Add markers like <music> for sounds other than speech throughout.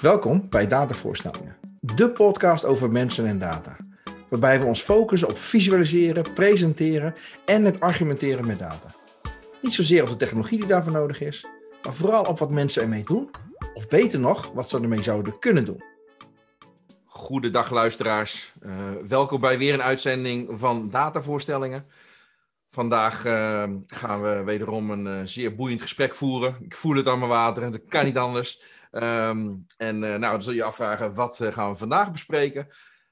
Welkom bij Datavoorstellingen, de podcast over mensen en data. Waarbij we ons focussen op visualiseren, presenteren en het argumenteren met data. Niet zozeer op de technologie die daarvoor nodig is, maar vooral op wat mensen ermee doen, of beter nog, wat ze ermee zouden kunnen doen. Goedendag luisteraars, uh, welkom bij weer een uitzending van Datavoorstellingen. Vandaag uh, gaan we wederom een uh, zeer boeiend gesprek voeren. Ik voel het aan mijn water, dat kan niet anders. Um, en uh, nou, dan zul je afvragen, wat uh, gaan we vandaag bespreken?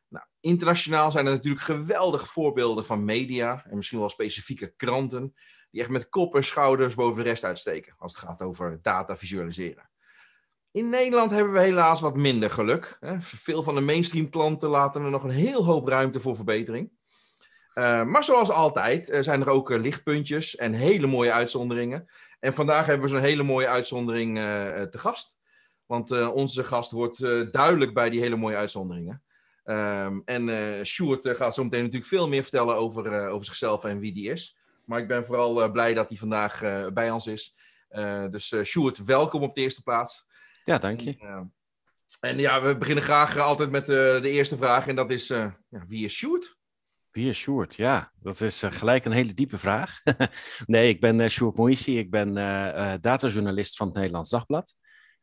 Nou, internationaal zijn er natuurlijk geweldige voorbeelden van media en misschien wel specifieke kranten, die echt met kop en schouders boven de rest uitsteken als het gaat over data visualiseren. In Nederland hebben we helaas wat minder geluk. Veel van de mainstream klanten laten er nog een heel hoop ruimte voor verbetering. Uh, maar zoals altijd zijn er ook lichtpuntjes en hele mooie uitzonderingen. En vandaag hebben we zo'n hele mooie uitzondering te gast. Want uh, onze gast wordt uh, duidelijk bij die hele mooie uitzonderingen. Um, en uh, Sjoerd gaat zo meteen natuurlijk veel meer vertellen over, over zichzelf en wie die is. Maar ik ben vooral blij dat hij vandaag bij ons is. dus Sjoerd, welkom op de eerste plaats. Ja, dank je. En, en ja, we beginnen graag altijd met de eerste vraag. En dat is, ja, wie is Sjoerd? Wie is Sjoerd? Ja, dat is gelijk een hele diepe vraag. <laughs> nee, ik ben Sjoerd Moïsi. Ik ben datajournalist van het Nederlands Dagblad.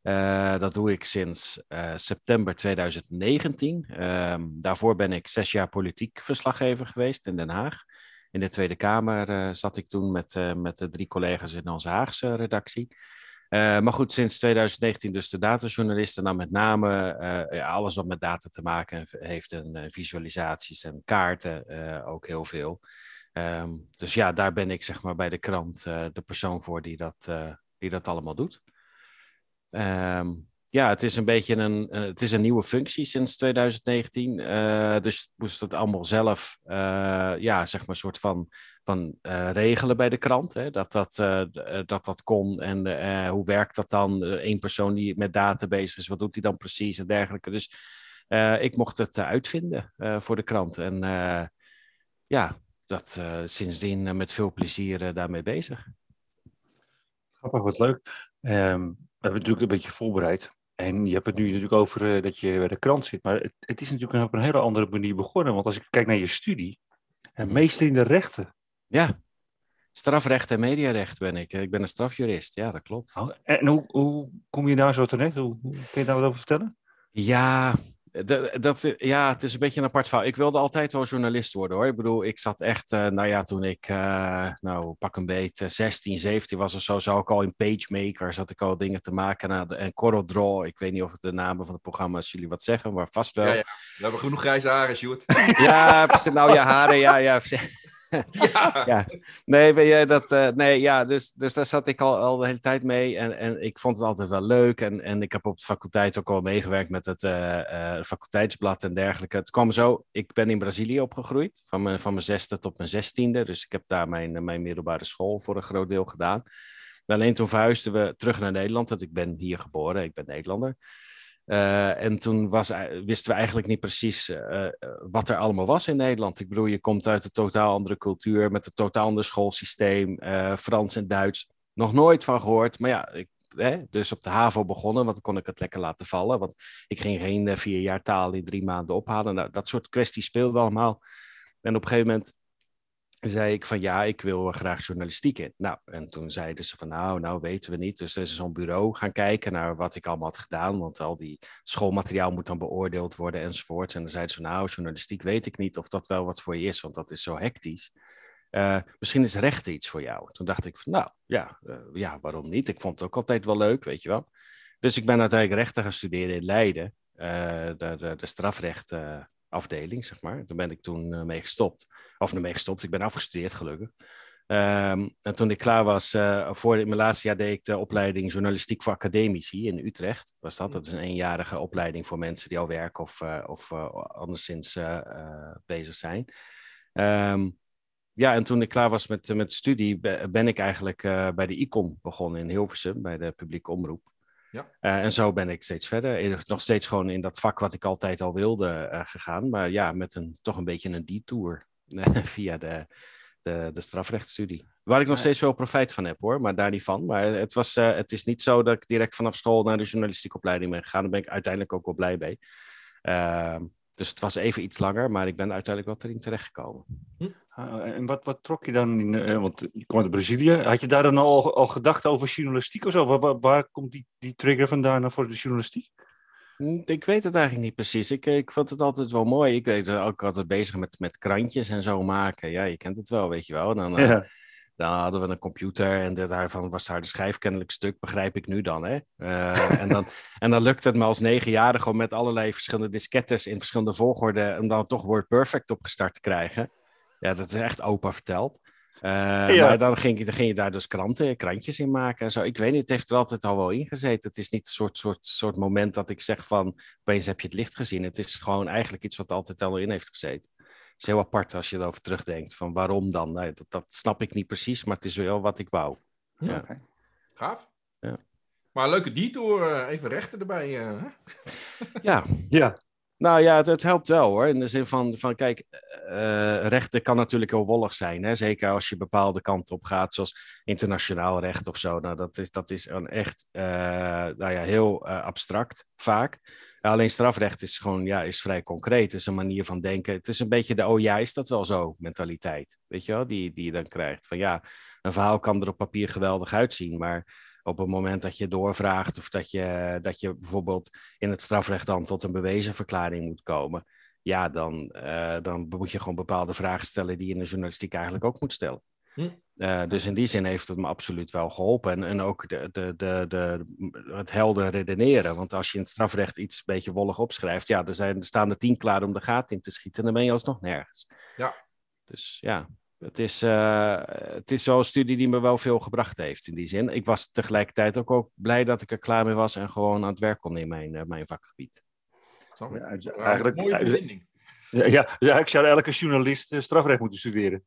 Uh, dat doe ik sinds uh, september 2019. Uh, daarvoor ben ik zes jaar politiek verslaggever geweest in Den Haag. In de Tweede Kamer uh, zat ik toen met, met de drie collega's in onze Haagse redactie. maar goed, sinds 2019 dus de datajournalisten. Dan met name alles wat met data te maken heeft. En visualisaties en kaarten ook heel veel. Um, dus ja, daar ben ik zeg maar bij de krant de persoon voor die dat, die dat allemaal doet. Um, ja, het is een beetje een, uh, het is een nieuwe functie sinds 2019. Uh, dus moest het allemaal zelf, uh, ja, zeg maar, een soort van, van regelen bij de krant. Hè? Dat, dat, dat dat kon en hoe werkt dat dan? Eén persoon die met data bezig is, wat doet hij dan precies en dergelijke. Dus ik mocht het uitvinden voor de krant. En ja, dat sindsdien met veel plezier daarmee bezig. Grappig, wat leuk. Um, hebben natuurlijk een beetje voorbereid. En je hebt het nu natuurlijk over uh, dat je bij de krant zit. Maar het, het, is natuurlijk op een hele andere manier begonnen. Want als ik kijk naar je studie, en meester in de rechten. Ja, strafrecht en mediarecht ben ik. Ik ben een strafjurist, ja, dat klopt. Oh, en hoe, hoe kom je daar zo terecht? Hoe, hoe, kun je daar wat over vertellen? Ja, dat, ja, het is een beetje een apart verhaal. Ik wilde altijd wel journalist worden hoor. Ik bedoel, ik zat echt, uh, nou ja, toen ik, nou pak een beetje 16, 17 was of zo, zou ik al in PageMaker, zat ik al dingen te maken. Nou, en CorelDRAW, ik weet niet of de namen van de programma's jullie wat zeggen, maar vast wel. Ja, ja. We hebben genoeg grijze haren, Sjoerd. ja, nou ja, haren, ja, ja. Ja. <laughs> ja. Nee, weet je, dat, uh, nee, ja, dus, dus daar zat ik al, al de hele tijd mee. En, en ik vond het altijd wel leuk. En, en ik heb op de faculteit ook al meegewerkt met het uh, uh, faculteitsblad en dergelijke. Het kwam zo, ik ben in Brazilië opgegroeid, van mijn, van mijn zesde tot mijn zestiende. Dus ik heb daar mijn, mijn middelbare school voor een groot deel gedaan. Alleen toen verhuisden we terug naar Nederland, want ik ben hier geboren, ik ben Nederlander. Uh, en toen was, wisten we eigenlijk niet precies uh, wat er allemaal was in Nederland. Ik bedoel, je komt uit een totaal andere cultuur met een totaal ander schoolsysteem, Frans en Duits. Nog nooit van gehoord. Maar ja, ik, hè, dus op de HAVO begonnen, want dan kon ik het lekker laten vallen. Want ik ging geen vier jaar taal in drie maanden ophalen. Nou, dat soort kwesties speelden allemaal. En op een gegeven moment zei ik van ja, ik wil graag journalistiek in. Nou, en toen zeiden ze van nou, nou weten we niet. Dus er is zo'n bureau gaan kijken naar wat ik allemaal had gedaan. Want al die schoolmateriaal moet dan beoordeeld worden enzovoort. En dan zeiden ze van nou, journalistiek weet ik niet of dat wel wat voor je is, want dat is zo hectisch. Uh, misschien is recht iets voor jou. Toen dacht ik van nou, ja, uh, ja, waarom niet? Ik vond het ook altijd wel leuk, weet je wel. Dus ik ben uiteindelijk rechten gaan studeren in Leiden. Uh, de, de, de strafrecht afdeling, zeg maar. Daar ben ik toen uh, mee gestopt. Of mee gestopt, ik ben afgestudeerd gelukkig. Um, en toen ik klaar was, uh, voor mijn laatste jaar deed ik de opleiding journalistiek voor academici in Utrecht. Was dat? Dat is een eenjarige opleiding voor mensen die al werken of, uh, of anderszins bezig zijn. Um, ja, en toen ik klaar was met, met studie, ben ik eigenlijk bij de ICOM begonnen in Hilversum, bij de publieke omroep. Ja. Uh, en zo ben ik steeds verder. Nog steeds gewoon in dat vak wat ik altijd al wilde uh, gegaan. Maar ja, met een, toch een beetje een detour <laughs> via de, de, de strafrechtstudie. Waar ik nog steeds wel profijt van heb hoor, maar daar niet van. Maar het, was, uh, het is niet zo dat ik direct vanaf school naar de journalistieke opleiding ben gegaan. Daar ben ik uiteindelijk ook wel blij mee. Uh, dus het was even iets langer, maar ik ben uiteindelijk wel erin terechtgekomen. Hm? Uh, en wat, wat trok je dan in, uh, want je kwam uit Brazilië. Had je daar dan al, al gedacht over journalistiek of zo? Waar, waar, waar komt die, die trigger vandaan voor de journalistiek? Hm, ik weet het eigenlijk niet precies. Ik, ik vond het altijd wel mooi. Ik weet ook altijd bezig met, met krantjes en zo maken. Ja, je kent het wel, weet je wel. Dan, ja. Dan hadden we een computer en daarvan was daar de schijf kennelijk stuk, begrijp ik nu dan. Hè? Uh, en, dan <laughs> en dan lukt het me als negenjarige om met allerlei verschillende diskettes in verschillende volgorde, om dan toch WordPerfect opgestart te krijgen. Ja, dat is echt opa verteld. Uh, ja. Maar dan ging, dan ging je daar dus kranten, krantjes in maken en zo. Ik weet niet, het heeft er altijd al wel in gezeten. Het is niet een soort, soort, soort moment dat ik zeg van, opeens heb je het licht gezien. Het is gewoon eigenlijk iets wat altijd al in heeft gezeten. Het is heel apart als je erover terugdenkt. Van waarom dan? Nee, dat, dat snap ik niet precies, maar het is wel wat ik wou. Ja. Okay. Gaaf. Ja. Maar leuke detour, even rechten erbij. Uh, <laughs> ja. ja. Nou ja, het, het, helpt wel hoor. In de zin van, van kijk, uh, rechten kan natuurlijk heel wollig zijn. Hè? Zeker als je bepaalde kanten op gaat, zoals internationaal recht of zo. Nou, dat is, dat is een echt uh, nou ja, heel uh, abstract vaak. Alleen strafrecht is gewoon ja, is vrij concreet. Het is een manier van denken. Het is een beetje de oh ja, is dat wel zo mentaliteit. Weet je wel, die, die je dan krijgt. Van ja, een verhaal kan er op papier geweldig uitzien, maar op het moment dat je doorvraagt of dat je, dat je bijvoorbeeld in het strafrecht dan tot een bewezen verklaring moet komen, ja, dan, uh, dan moet je gewoon bepaalde vragen stellen die je in de journalistiek eigenlijk ook moet stellen. Hm. Uh, dus in die zin heeft het me absoluut wel geholpen. En, en ook de, de, de, de, het helder redeneren. Want als je in het strafrecht iets een beetje wollig opschrijft, ja, er, zijn, er staan er tien klaar om de gaten in te schieten. En dan ben je alsnog nergens. Ja. Dus ja, het is, uh, het is zo'n studie die me wel veel gebracht heeft in die zin. Ik was tegelijkertijd ook, ook blij dat ik er klaar mee was en gewoon aan het werk kon in mijn, uh, mijn vakgebied. Zo, ja, eigenlijk, mooie verbinding. Ja, ja, eigenlijk zou elke journalist strafrecht moeten studeren.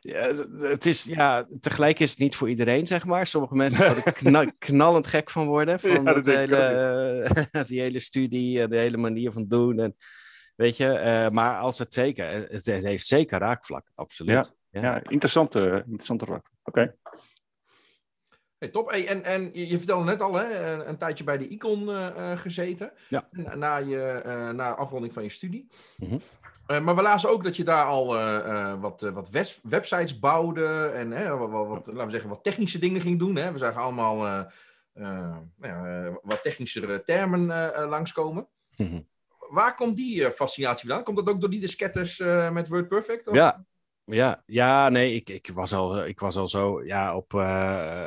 Ja, het is, ja, tegelijk is het niet voor iedereen, zeg maar. Sommige <laughs> mensen zouden knal, knallend gek van worden. Van ja, dat hele, <laughs> die hele studie en de hele manier van doen. En, weet je, uh, maar als het zeker, het, het, heeft zeker raakvlak, absoluut. Ja, ja. interessante, interessante raak. Oké. Okay. Hey, top. Hey, en, en je, je vertelde net al, hè, een, een tijdje bij de Icon uh, gezeten. Ja. Na, na, je, uh, na afronding van je studie. Mm -hmm. Uh, maar we lazen ook dat je daar al wat, wat web websites bouwde. En wat, wat, laten we zeggen, wat technische dingen ging doen. Hè. We zagen allemaal nou wat technischere termen langskomen. Mm -hmm. Waar komt die fascinatie vandaan? Komt dat ook door die disketters met WordPerfect? Of? Ja, ja, ja, nee, ik, ik, was al, ik was al zo, ja, op,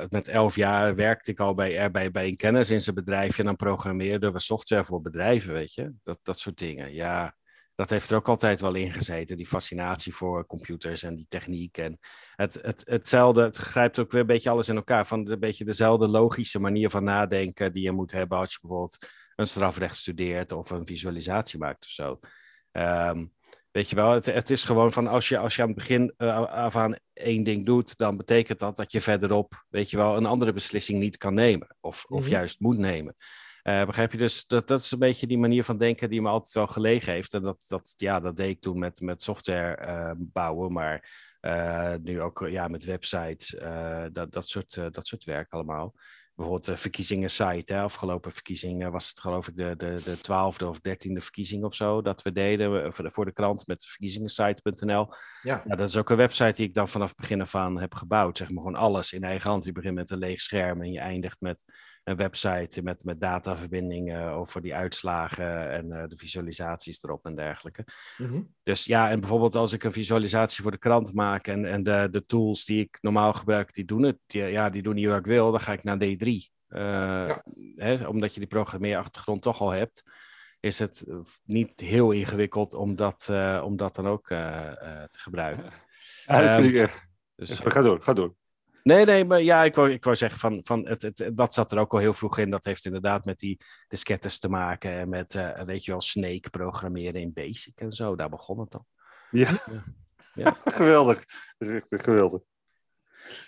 met elf jaar werkte ik al bij, bij, bij een kennis in zijn bedrijfje en dan programmeerden we software voor bedrijven, weet je, dat, dat soort dingen. Ja, dat heeft er ook altijd wel in gezeten, die fascinatie voor computers en die techniek. En het, het, hetzelfde, het grijpt ook weer een beetje alles in elkaar, van een beetje dezelfde logische manier van nadenken die je moet hebben als je bijvoorbeeld een strafrecht studeert of een visualisatie maakt of zo. Um, Weet je wel, het, het, is gewoon van als je, als je aan het begin uh, af aan één ding doet, dan betekent dat dat je verderop, weet je wel, een andere beslissing niet kan nemen. Of, mm -hmm. of juist moet nemen. Uh, begrijp je? Dus dat, dat is een beetje die manier van denken die me altijd wel gelegen heeft. En dat, dat, ja, dat deed ik toen met, met software uh, bouwen, maar nu ook ja, met websites, dat, dat, soort, dat soort werk allemaal bijvoorbeeld de verkiezingen site. Hè. Afgelopen verkiezingen was het geloof ik de, de, de 12e of 13e verkiezing of zo dat we deden voor de, voor de krant met verkiezingensite.nl. Ja. ja. dat is ook een website die ik dan vanaf het begin af aan heb gebouwd. Zeg maar gewoon alles in eigen hand. Je begint met een leeg scherm en je eindigt met een website met, met dataverbindingen over die uitslagen en uh, de visualisaties erop en dergelijke. Mm -hmm. Dus ja, en bijvoorbeeld als ik een visualisatie voor de krant maak en, en de, de tools die ik normaal gebruik, die doen het, die, ja, die doen niet wat ik wil, dan ga ik naar D3. Uh, ja. hè, omdat je die programmeerachtergrond toch al hebt, is het niet heel ingewikkeld om dat, uh, om dat dan ook uh, te gebruiken. Ja, dat vind ik, dus, ga door, ga door. Nee, nee, maar ja, ik wou, ik wou zeggen, van, van het, het, dat zat er ook al heel vroeg in. Dat heeft inderdaad met die diskettes te maken en met, uh, weet je wel, Snake programmeren in Basic en zo. Daar begon het dan. Ja, <laughs> ja. ja. <laughs> geweldig. Dat is echt geweldig.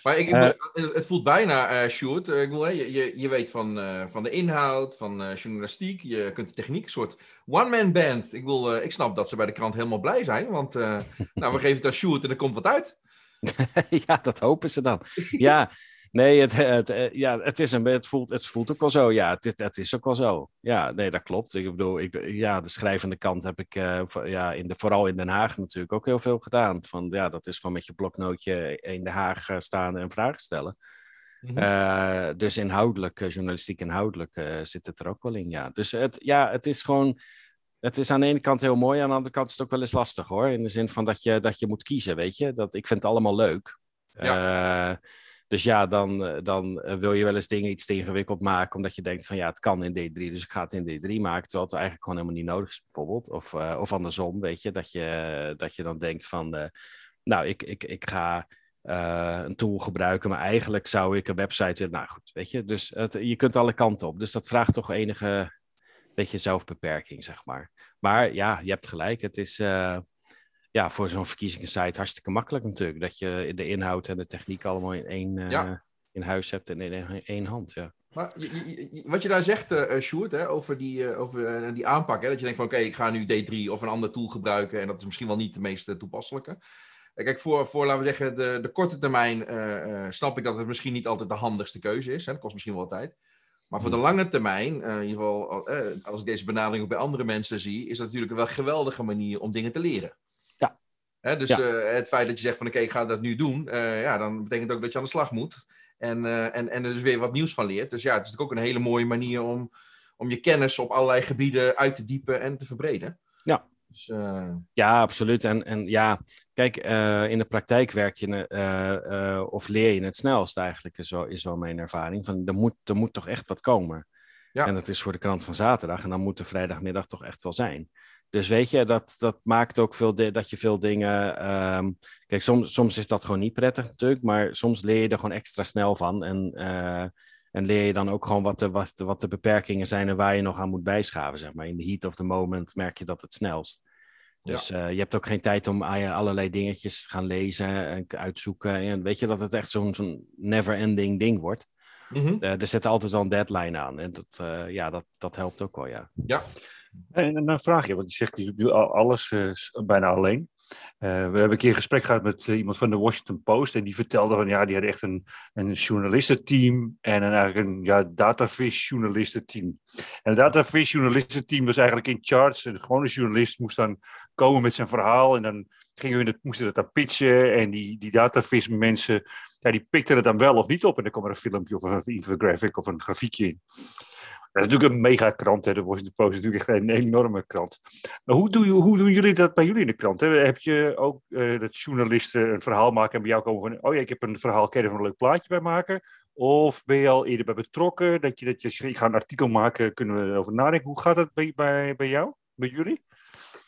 Maar ik, uh, het voelt bijna, uh, Sjoerd, ik bedoel, je, je, je weet van, uh, van de inhoud, van uh, journalistiek, je kunt de techniek, een soort one-man band. Ik, bedoel, ik snap dat ze bij de krant helemaal blij zijn, want <laughs> nou, we geven het aan Sjoerd en er komt wat uit. <laughs> ja, dat hopen ze dan. Ja, nee, het, het, eh, ja, het, is een, het, voelt, het voelt ook wel zo. Ja, het, het is ook wel zo. Ja, nee, dat klopt. Ik bedoel, ik, ja, de schrijvende kant heb ik uh, ja, in de, vooral in Den Haag natuurlijk ook heel veel gedaan. Van, ja, dat is gewoon met je bloknootje in Den Haag staan en vragen stellen. Mm -hmm. dus inhoudelijk, journalistiek inhoudelijk, zit het er ook wel in. Ja. Dus het, ja, het is gewoon het is aan de ene kant heel mooi, aan de andere kant is het ook wel eens lastig hoor. In de zin van dat je, dat je moet kiezen, weet je. Dat, ik vind het allemaal leuk. Ja. Uh, dus ja, dan, dan wil je wel eens dingen iets te ingewikkeld maken, omdat je denkt van ja, het kan in D3, dus ik ga het in D3 maken, terwijl het eigenlijk gewoon helemaal niet nodig is, bijvoorbeeld. Of, uh, of andersom, weet je, dat je, dat je dan denkt van, uh, nou, ik, ik, ik ga een tool gebruiken, maar eigenlijk zou ik een website willen. Nou goed, weet je, dus het, je kunt alle kanten op. Dus dat vraagt toch enige beetje zelfbeperking, zeg maar. Maar ja, je hebt gelijk. Het is uh, ja, voor zo'n verkiezingssite hartstikke makkelijk natuurlijk. Dat je de inhoud en de techniek allemaal in één uh, in huis hebt en in één hand. Ja. Maar wat je daar zegt, uh, Sjoerd, hè, over die, over, die aanpak. Hè, dat je denkt van oké, okay, ik ga nu D3 of een ander tool gebruiken. En dat is misschien wel niet de meest toepasselijke. Kijk, voor, voor, laten we zeggen, de, de korte termijn snap ik dat het misschien niet altijd de handigste keuze is. Hè. Dat kost misschien wel tijd. Maar voor de hmm. lange termijn, uh, in ieder geval uh, als ik deze benadering ook bij andere mensen zie, is dat natuurlijk een wel geweldige manier om dingen te leren. Ja. Hè, dus ja. Uh, het feit dat je zegt van oké, okay, ik ga dat nu doen, ja, dan betekent ook dat je aan de slag moet. En, en, en er dus weer wat nieuws van leert. Dus ja, het is natuurlijk ook een hele mooie manier om, om je kennis op allerlei gebieden uit te diepen en te verbreden. Ja, dus, uh... Ja, absoluut. En, en ja, kijk, uh, in de praktijk werk je uh, of leer je het snelst eigenlijk, is wel, is wel mijn ervaring. Van, er, moet, er moet toch echt wat komen. Ja. En dat is voor de krant van zaterdag. En dan moet de vrijdagmiddag toch echt wel zijn. Dus weet je, dat, dat maakt ook veel dat je veel dingen. Um, kijk, soms, soms is dat gewoon niet prettig natuurlijk, maar soms leer je er gewoon extra snel van. En, en leer je dan ook gewoon wat de, wat, de, wat de beperkingen zijn en waar je nog aan moet bijschaven. Zeg maar. In de heat of the moment merk je dat het snelst. Dus ja. uh, je hebt ook geen tijd om allerlei dingetjes te gaan lezen en uitzoeken. En weet je dat het echt zo'n zo'n never-ending ding wordt. Mm -hmm. uh, er zit altijd al een deadline aan. En dat, uh, ja, dat, dat helpt ook wel, ja. Ja. En, dan vraag je, want je zegt, je doet alles bijna alleen. Uh, we hebben een keer een gesprek gehad met uh, iemand van de Washington Post. En die vertelde van ja, die had echt een, een journalistenteam. En een, eigenlijk een ja, datafish journalistenteam. En het datafish journalistenteam was eigenlijk in charge. De gewone journalist moest dan komen met zijn verhaal. En dan gingen we het, moesten dat dan pitchen. En die, die datafish mensen, ja, die pikten het dan wel of niet op. En dan kwam er een filmpje of een infographic of een grafiekje in. Dat is natuurlijk een megakrant, hè. de Washington Post is natuurlijk echt een enorme krant. Maar hoe, doe hoe doen jullie dat bij jullie in de krant? Heb je ook uh, dat journalisten een verhaal maken en bij jou komen van... oh ja, ik heb een verhaal, kan je er een leuk plaatje bij maken? Of ben je al eerder bij betrokken? Dat je, dat je, ik ga een artikel maken, kunnen we erover nadenken. Hoe gaat dat bij, bij, bij jou, bij jullie?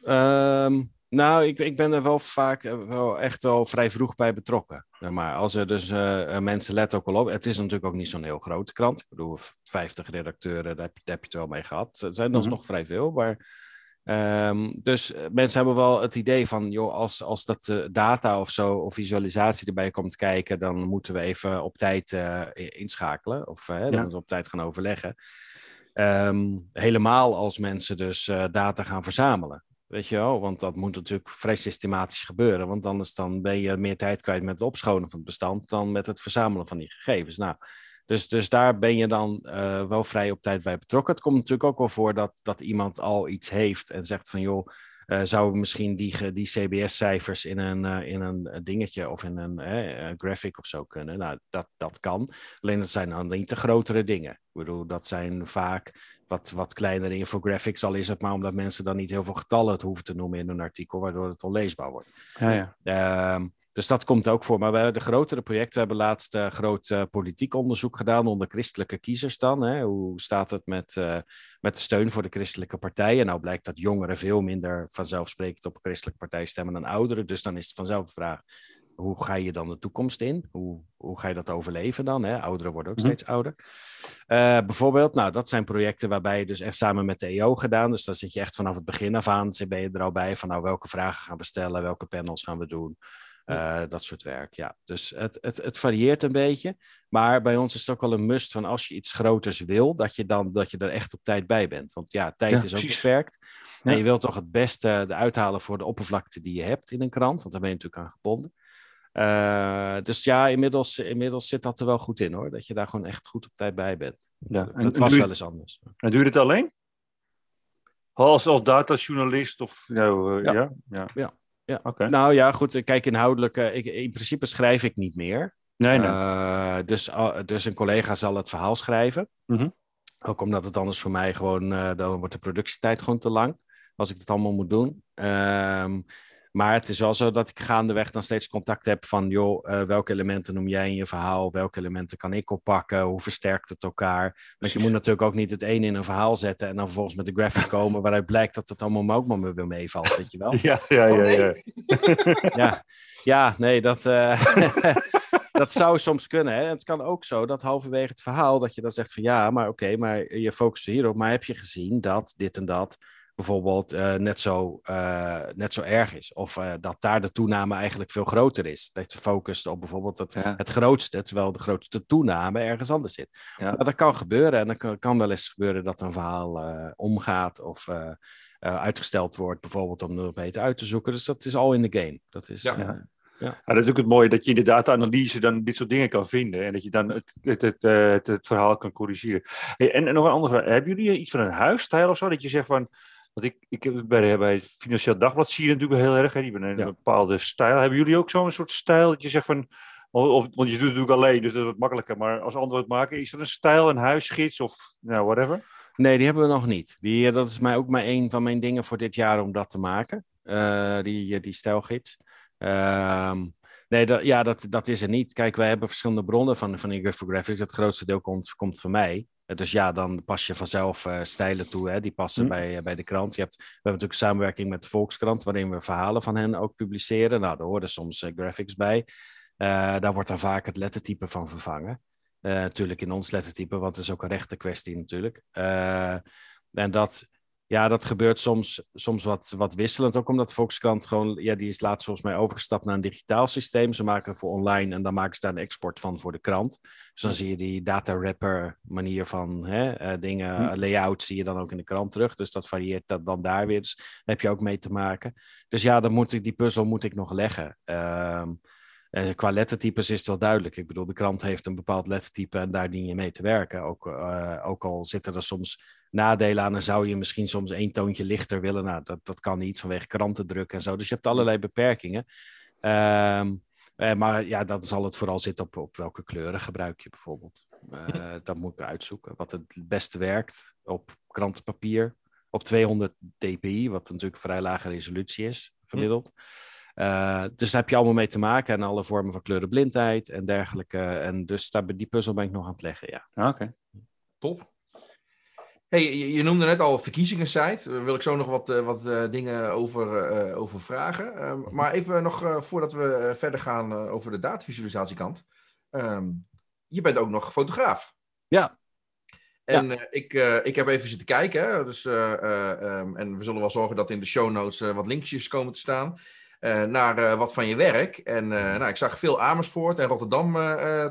Um, nou, ik, ik ben er wel vaak wel echt wel vrij vroeg bij betrokken. Maar als er dus uh, mensen letten ook wel op. Het is natuurlijk ook niet zo'n heel grote krant. Ik bedoel, 50 redacteuren, daar heb, daar heb je het wel mee gehad. Het zijn mm -hmm. nog vrij veel. Maar, um, dus mensen hebben wel het idee van, joh, als, als dat uh, data of zo, of visualisatie erbij komt kijken, dan moeten we even op tijd uh, inschakelen. Of dan ja. moeten we op tijd gaan overleggen. Um, helemaal als mensen dus data gaan verzamelen. Weet je wel, want dat moet natuurlijk vrij systematisch gebeuren. Want anders dan ben je meer tijd kwijt met het opschonen van het bestand dan met het verzamelen van die gegevens. Nou, dus, dus daar ben je dan uh, wel vrij op tijd bij betrokken. Het komt natuurlijk ook wel voor dat, dat iemand al iets heeft en zegt van joh, uh, zouden we misschien die, die CBS-cijfers in een, uh, in een dingetje of in een uh, graphic of zo kunnen. Nou, dat, dat kan. Alleen dat zijn dan niet de grotere dingen. Ik bedoel, dat zijn vaak wat, wat kleinere infographics, al is het maar omdat mensen dan niet heel veel getallen het hoeven te noemen in een artikel, waardoor het onleesbaar wordt. Ja, ja. Dus dat komt ook voor. Maar we de grotere projecten, we hebben laatst uh, groot uh, politiek onderzoek gedaan onder christelijke kiezers dan. Hè? Hoe staat het met, uh, met de steun voor de christelijke partijen? Nou blijkt dat jongeren veel minder vanzelfsprekend op een christelijke partij stemmen dan ouderen. Dus dan is het vanzelf de vraag, hoe ga je dan de toekomst in? Hoe, hoe ga je dat overleven dan? Hè? Ouderen worden ook -hmm. steeds ouder. Uh, bijvoorbeeld, nou, dat zijn projecten waarbij je dus echt samen met de EO gedaan. Dus dan zit je echt vanaf het begin af aan, ben je er al bij van nou, welke vragen gaan we stellen, welke panels gaan we doen. Uh, dat soort werk, ja. Dus het, het, het varieert een beetje. Maar bij ons is het ook wel een must van als je iets groters wil, dat je dan dat je er echt op tijd bij bent. Want ja, tijd ja, is ook precies. beperkt. Ja. En je wilt toch het beste de uithalen voor de oppervlakte die je hebt in een krant, want daar ben je natuurlijk aan gebonden. Uh, dus ja, inmiddels, inmiddels zit dat er wel goed in hoor. Dat je daar gewoon echt goed op tijd bij bent. Ja, en, het was wel eens anders. En doe je het alleen? Als, als datajournalist of nou, uh, ja. ja. ja. Ja. Okay. Nou ja, goed. Kijk, inhoudelijk. Ik, in principe schrijf ik niet meer. Nee, nee. dus, dus een collega zal het verhaal schrijven. Mm -hmm. Ook omdat het anders voor mij gewoon. dan wordt de productietijd gewoon te lang. Als ik het allemaal moet doen. Um, maar het is wel zo dat ik gaandeweg dan steeds contact heb van, joh, uh, welke elementen noem jij in je verhaal? Welke elementen kan ik oppakken? Hoe versterkt het elkaar? Want je moet natuurlijk ook niet het een in een verhaal zetten en dan vervolgens met de graphic komen waaruit blijkt dat het allemaal ook maar weer meevalt, weet je wel? <laughs> Ja, ja, ja. ja, <laughs> ja. ja, nee, dat, uh, <laughs> dat zou soms kunnen. Hè? Het kan ook zo dat halverwege het verhaal dat je dan zegt van, ja, maar oké, okay, maar je focust hierop, maar heb je gezien dat dit en dat bijvoorbeeld uh, net, zo, uh, net zo erg is. Of uh, dat daar de toename eigenlijk veel groter is. Dat je focust op bijvoorbeeld het, ja. het grootste, terwijl de grootste toename ergens anders zit. Ja. Maar dat kan gebeuren en dan kan, kan wel eens gebeuren dat een verhaal omgaat of uitgesteld wordt, bijvoorbeeld om er beter uit te zoeken. Dus dat is al in de game. Dat is, ja. Ja. Ja. dat is ook het mooie dat je in de data-analyse dan dit soort dingen kan vinden en dat je dan het, het, het, het, het verhaal kan corrigeren. Hey, en, en nog een andere vraag. Hebben jullie iets van een huisstijl of zo? Dat je zegt van, want ik, ik heb bij, bij het Financieel Dagblad zie je natuurlijk heel erg. Hè, die hebben een, ja. bepaalde stijl. Hebben jullie ook zo'n soort stijl dat je zegt van. Of, want je doet het natuurlijk alleen, dus dat is wat makkelijker. Maar als anderen het maken, is er een stijl, een huisgids of nou, whatever? Nee, die hebben we nog niet. Die, dat is mij ook maar een van mijn dingen voor dit jaar om dat te maken. Uh, die, die stijlgids. Um, nee, dat, ja, dat, dat is er niet. Kijk, wij hebben verschillende bronnen van, van Infographics. Het grootste deel komt, komt van mij. Dus ja, dan pas je vanzelf uh, stijlen toe. Hè? Die passen hm. bij, uh, bij de krant. Je hebt, we hebben natuurlijk samenwerking met de Volkskrant, waarin we verhalen van hen ook publiceren. Nou, daar horen soms uh, graphics bij. daar wordt dan vaak het lettertype van vervangen. natuurlijk in ons lettertype, want het is ook een rechte kwestie natuurlijk. en dat, ja, dat gebeurt soms, soms wat, wat wisselend. Ook omdat Volkskrant gewoon, ja, die is laatst volgens mij overgestapt naar een digitaal systeem. Ze maken het voor online en dan maken ze daar een export van voor de krant. Dus dan zie je die data wrapper manier van hè, uh, dingen, hm. layout zie je dan ook in de krant terug. Dus dat varieert dat dan daar weer. Dus daar heb je ook mee te maken. Dus ja, dan moet ik, die puzzel moet ik nog leggen. Uh, uh, qua lettertypes is het wel duidelijk. Ik bedoel, de krant heeft een bepaald lettertype en daar dien je mee te werken. Ook, uh, ook al zitten er soms nadelen aan en zou je misschien soms één toontje lichter willen. Nou, dat, dat kan niet vanwege krantendruk en zo. Dus je hebt allerlei beperkingen. Um, uh, maar ja, dan zal het vooral zitten op, op welke kleuren gebruik je bijvoorbeeld. Dat moet ik uitzoeken. Wat het beste werkt op krantenpapier. Op 200 dpi, wat natuurlijk vrij lage resolutie is, gemiddeld. Uh, dus daar heb je allemaal mee te maken. En alle vormen van kleurenblindheid en dergelijke. En dus daar, die puzzel ben ik nog aan het leggen, ja. Oké. Okay. Top. Hey, je, je, noemde net al verkiezingensite. Daar wil ik zo nog wat, uh, wat uh, dingen over, uh, over vragen. Um, maar even nog voordat we verder gaan over de datavisualisatiekant. Um, je bent ook nog fotograaf. Ja. En ja. ik, ik heb even zitten kijken. Hè? Dus, um, en we zullen wel zorgen dat in de show notes wat linkjes komen te staan. Uh, naar uh, wat van je werk. En uh, nou, ik zag veel Amersfoort en Rotterdam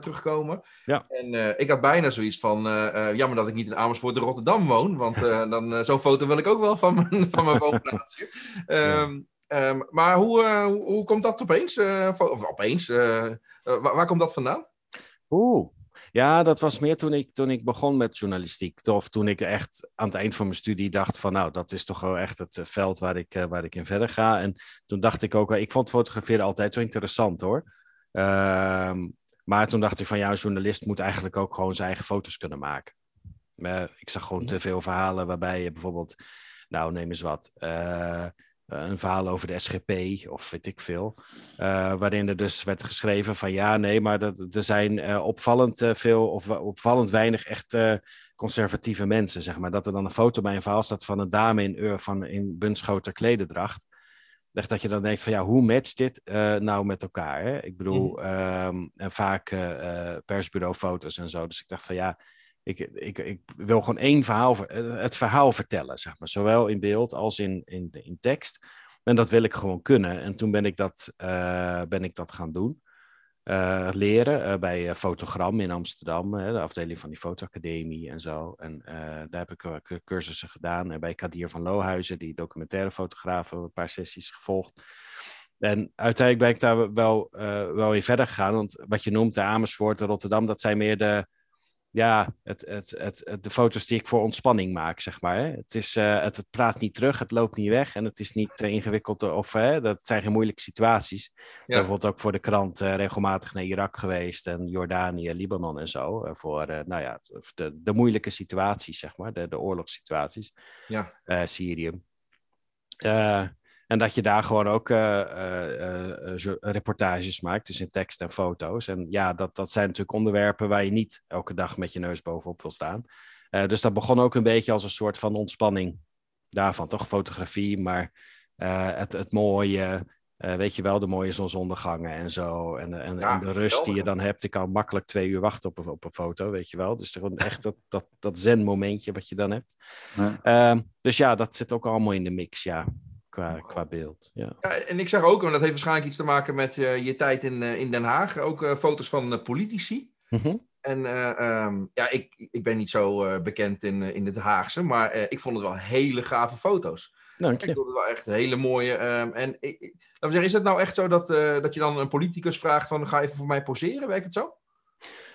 terugkomen. Ja. En ik had bijna zoiets van, jammer dat ik niet in Amersfoort en Rotterdam woon, want <laughs> dan zo'n foto wil ik ook wel van mijn, van mijn woonplaatsje. um, um, maar hoe, hoe, hoe, komt dat opeens? of opeens, waar, waar, komt dat vandaan? Oeh, ja, dat was meer toen ik, toen ik begon met journalistiek. Of toen ik echt aan het eind van mijn studie dacht van nou, dat is toch wel echt het eh, veld waar ik, uh, waar ik in verder ga. En toen dacht ik ook, ik vond fotograferen altijd zo interessant hoor. Uh, maar toen dacht ik van ja, een journalist moet eigenlijk ook gewoon zijn eigen foto's kunnen maken. Uh, ik zag gewoon te veel verhalen waarbij je bijvoorbeeld, nou neem eens wat, eh, een verhaal over de SGP of weet ik veel. Uh, waarin er dus werd geschreven van ja, nee, maar dat, er zijn uh, opvallend veel of opvallend weinig echt conservatieve mensen, zeg maar. Dat er dan een foto bij een verhaal staat van een dame in, van, in buntschoter klededracht. Echt dat je dan denkt van ja, hoe matcht dit nou met elkaar? Hè? Ik bedoel, mm. um, en vaak persbureaufoto's en zo. Dus ik dacht van ja, ik, ik, ik wil gewoon één verhaal, het verhaal vertellen, zeg maar. Zowel in beeld als in, in, in tekst. En dat wil ik gewoon kunnen. En toen ben ik dat, uh, ben ik dat gaan doen. Uh, leren bij Fotogram in Amsterdam, de afdeling van die fotoacademie en zo. En daar heb ik cursussen gedaan. En bij Kadir van Lohuizen, die documentaire fotograaf, een paar sessies gevolgd. En uiteindelijk ben ik daar wel, wel in verder gegaan. Want wat je noemt, de Amersfoort en Rotterdam, dat zijn meer de, ja, het, het, het, de foto's die ik voor ontspanning maak, zeg maar. Hè. Het, is, uh, het, het, praat niet terug, het loopt niet weg en het is niet uh, ingewikkeld. Of hè, dat zijn geen moeilijke situaties. Ja. Bijvoorbeeld ook voor de krant uh, regelmatig naar Irak geweest en Jordanië, Libanon en zo. voor nou ja, de, de moeilijke situaties, zeg maar, de, de oorlogssituaties. Ja. Syrië. En dat je daar gewoon ook uh, uh, reportages maakt, dus in tekst en foto's. En ja, dat, dat zijn natuurlijk onderwerpen waar je niet elke dag met je neus bovenop wil staan. dus dat begon ook een beetje als een soort van ontspanning daarvan, toch? Fotografie, maar het, het mooie, weet je wel, de mooie zonsondergangen en zo. En, en, ja, en de rust die je dan hebt. Ik kan makkelijk twee uur wachten op een, op een foto, weet je wel. Dus gewoon echt dat, dat, dat zen-momentje wat je dan hebt. Ja. Ehm, dus ja, dat zit ook allemaal in de mix, ja qua, qua beeld. Ja. ja. en ik zag ook, en dat heeft waarschijnlijk iets te maken met uh, je tijd in, uh, in Den Haag, ook uh, foto's van politici. Mm -hmm. En um, ja, ik, ik ben niet zo bekend in, in het Haagse, maar ik vond het wel hele gave foto's. Dank je. Ik vond het wel echt hele mooie. Um, en ik, laten we zeggen, is het nou echt zo dat, dat je dan een politicus vraagt van ga even voor mij poseren? Werkt het zo?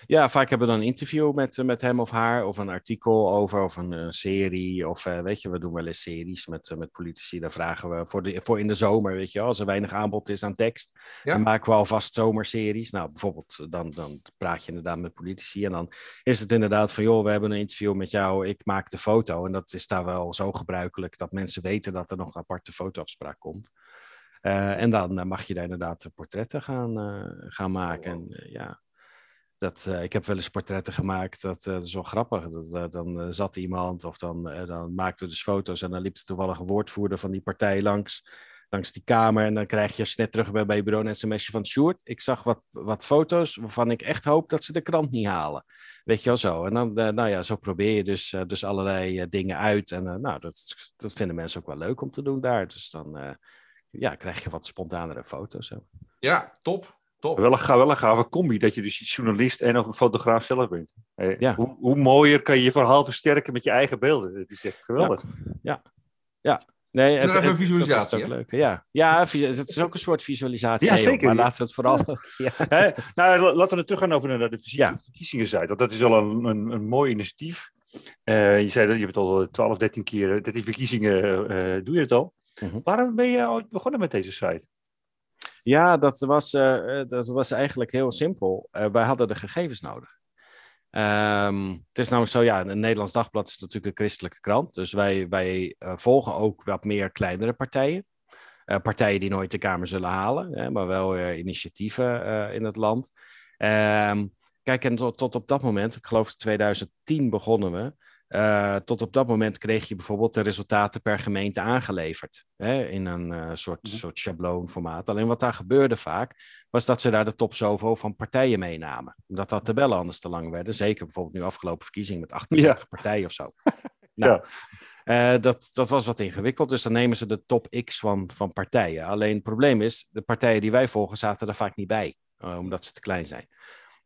Ja, vaak hebben we dan een interview met, met hem of haar, of een artikel over, of een, een serie. Of uh, weet je, we doen wel eens series met, uh, met politici. Daar vragen we voor, de, voor in de zomer, weet je, als er weinig aanbod is aan tekst. Ja. Dan maken we alvast zomerseries. Nou, bijvoorbeeld, dan, dan praat je inderdaad met politici. En dan is het inderdaad van, joh, we hebben een interview met jou, ik maak de foto. En dat is daar wel zo gebruikelijk dat mensen weten dat er nog een aparte fotoafspraak komt. Uh, en dan mag je daar inderdaad portretten gaan, gaan maken. En, ja, dat, uh, ik heb wel eens portretten gemaakt, dat, dat is wel grappig. Dat, uh, dan zat iemand of dan, dan maakte dus foto's en dan liep er toevallig een woordvoerder van die partij langs, langs die kamer. En dan krijg je als net terug bent bij je bureau een sms'je van Sjoerd. Ik zag wat, wat foto's waarvan ik echt hoop dat ze de krant niet halen. Weet je wel zo. En dan, nou ja, zo probeer je dus, dus allerlei dingen uit. En nou, dat, dat vinden mensen ook wel leuk om te doen daar. Dus dan ja, krijg je wat spontanere foto's. Ja, top. Top. Wel een, wel een gave combi dat je dus journalist en ook een fotograaf zelf bent. ja. hoe, hoe, mooier kan je je verhaal versterken met je eigen beelden? Het is echt geweldig. Ja, ja. Nee, het, het. Dat is ook leuk. Ja. ja, het is ook een soort visualisatie. Ja, zeker. Maar laten we het vooral. ja. <laughs> Nou, laten we het terug gaan over naar de verkiezingen. Want dat is al een, een, een mooi initiatief. Uh, je zei dat je hebt al 12, 13 keer, 13 verkiezingen uh, doe je het al. Uh mhm. -huh. Waarom ben je ooit begonnen met deze site? Ja, dat was, uh, dat was eigenlijk heel simpel. Uh, wij hadden de gegevens nodig. Um, het is namelijk zo, ja, een Nederlands Dagblad is natuurlijk een christelijke krant. Dus wij, wij volgen ook wat meer kleinere partijen. partijen die nooit de Kamer zullen halen, hè, maar wel initiatieven in het land. Um, kijk, en tot, tot op dat moment, ik geloof in 2010 begonnen we. Uh, tot op dat moment kreeg je bijvoorbeeld de resultaten per gemeente aangeleverd. Hè, in een uh, soort, mm soort schabloonformaat. Alleen wat daar gebeurde vaak, was dat ze daar de top zoveel van partijen meenamen. Omdat dat tabellen anders te lang werden. Zeker bijvoorbeeld nu afgelopen verkiezingen met 38 ja. partijen of zo. <laughs> nou, ja. uh, dat, dat was wat ingewikkeld. Dus dan nemen ze de top X van, van partijen. Alleen het probleem is, de partijen die wij volgen zaten er vaak niet bij. omdat ze te klein zijn.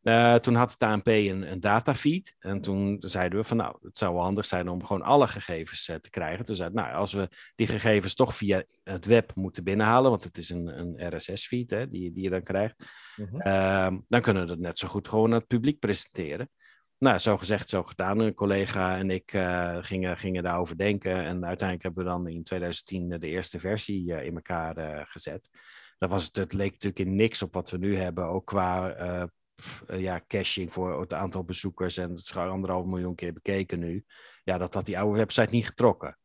Uh, toen had het ANP een, een datafeed. En toen zeiden we van nou, het zou wel handig zijn om gewoon alle gegevens uh, te krijgen. Toen zeiden nou, als we die gegevens toch via het web moeten binnenhalen, want het is een, een RSS-feed die, die je dan krijgt, mm -hmm. uh, dan kunnen we dat net zo goed gewoon aan het publiek presenteren. Nou, zo gezegd, zo gedaan. Een collega en ik uh, gingen, gingen daarover denken. En uiteindelijk hebben we dan in 2010 de eerste versie in elkaar gezet. Dat was het, het leek natuurlijk in niks op wat we nu hebben, ook qua ja, caching voor het aantal bezoekers. En het is gewoon anderhalf miljoen keer bekeken nu. Ja, dat had die oude website niet getrokken.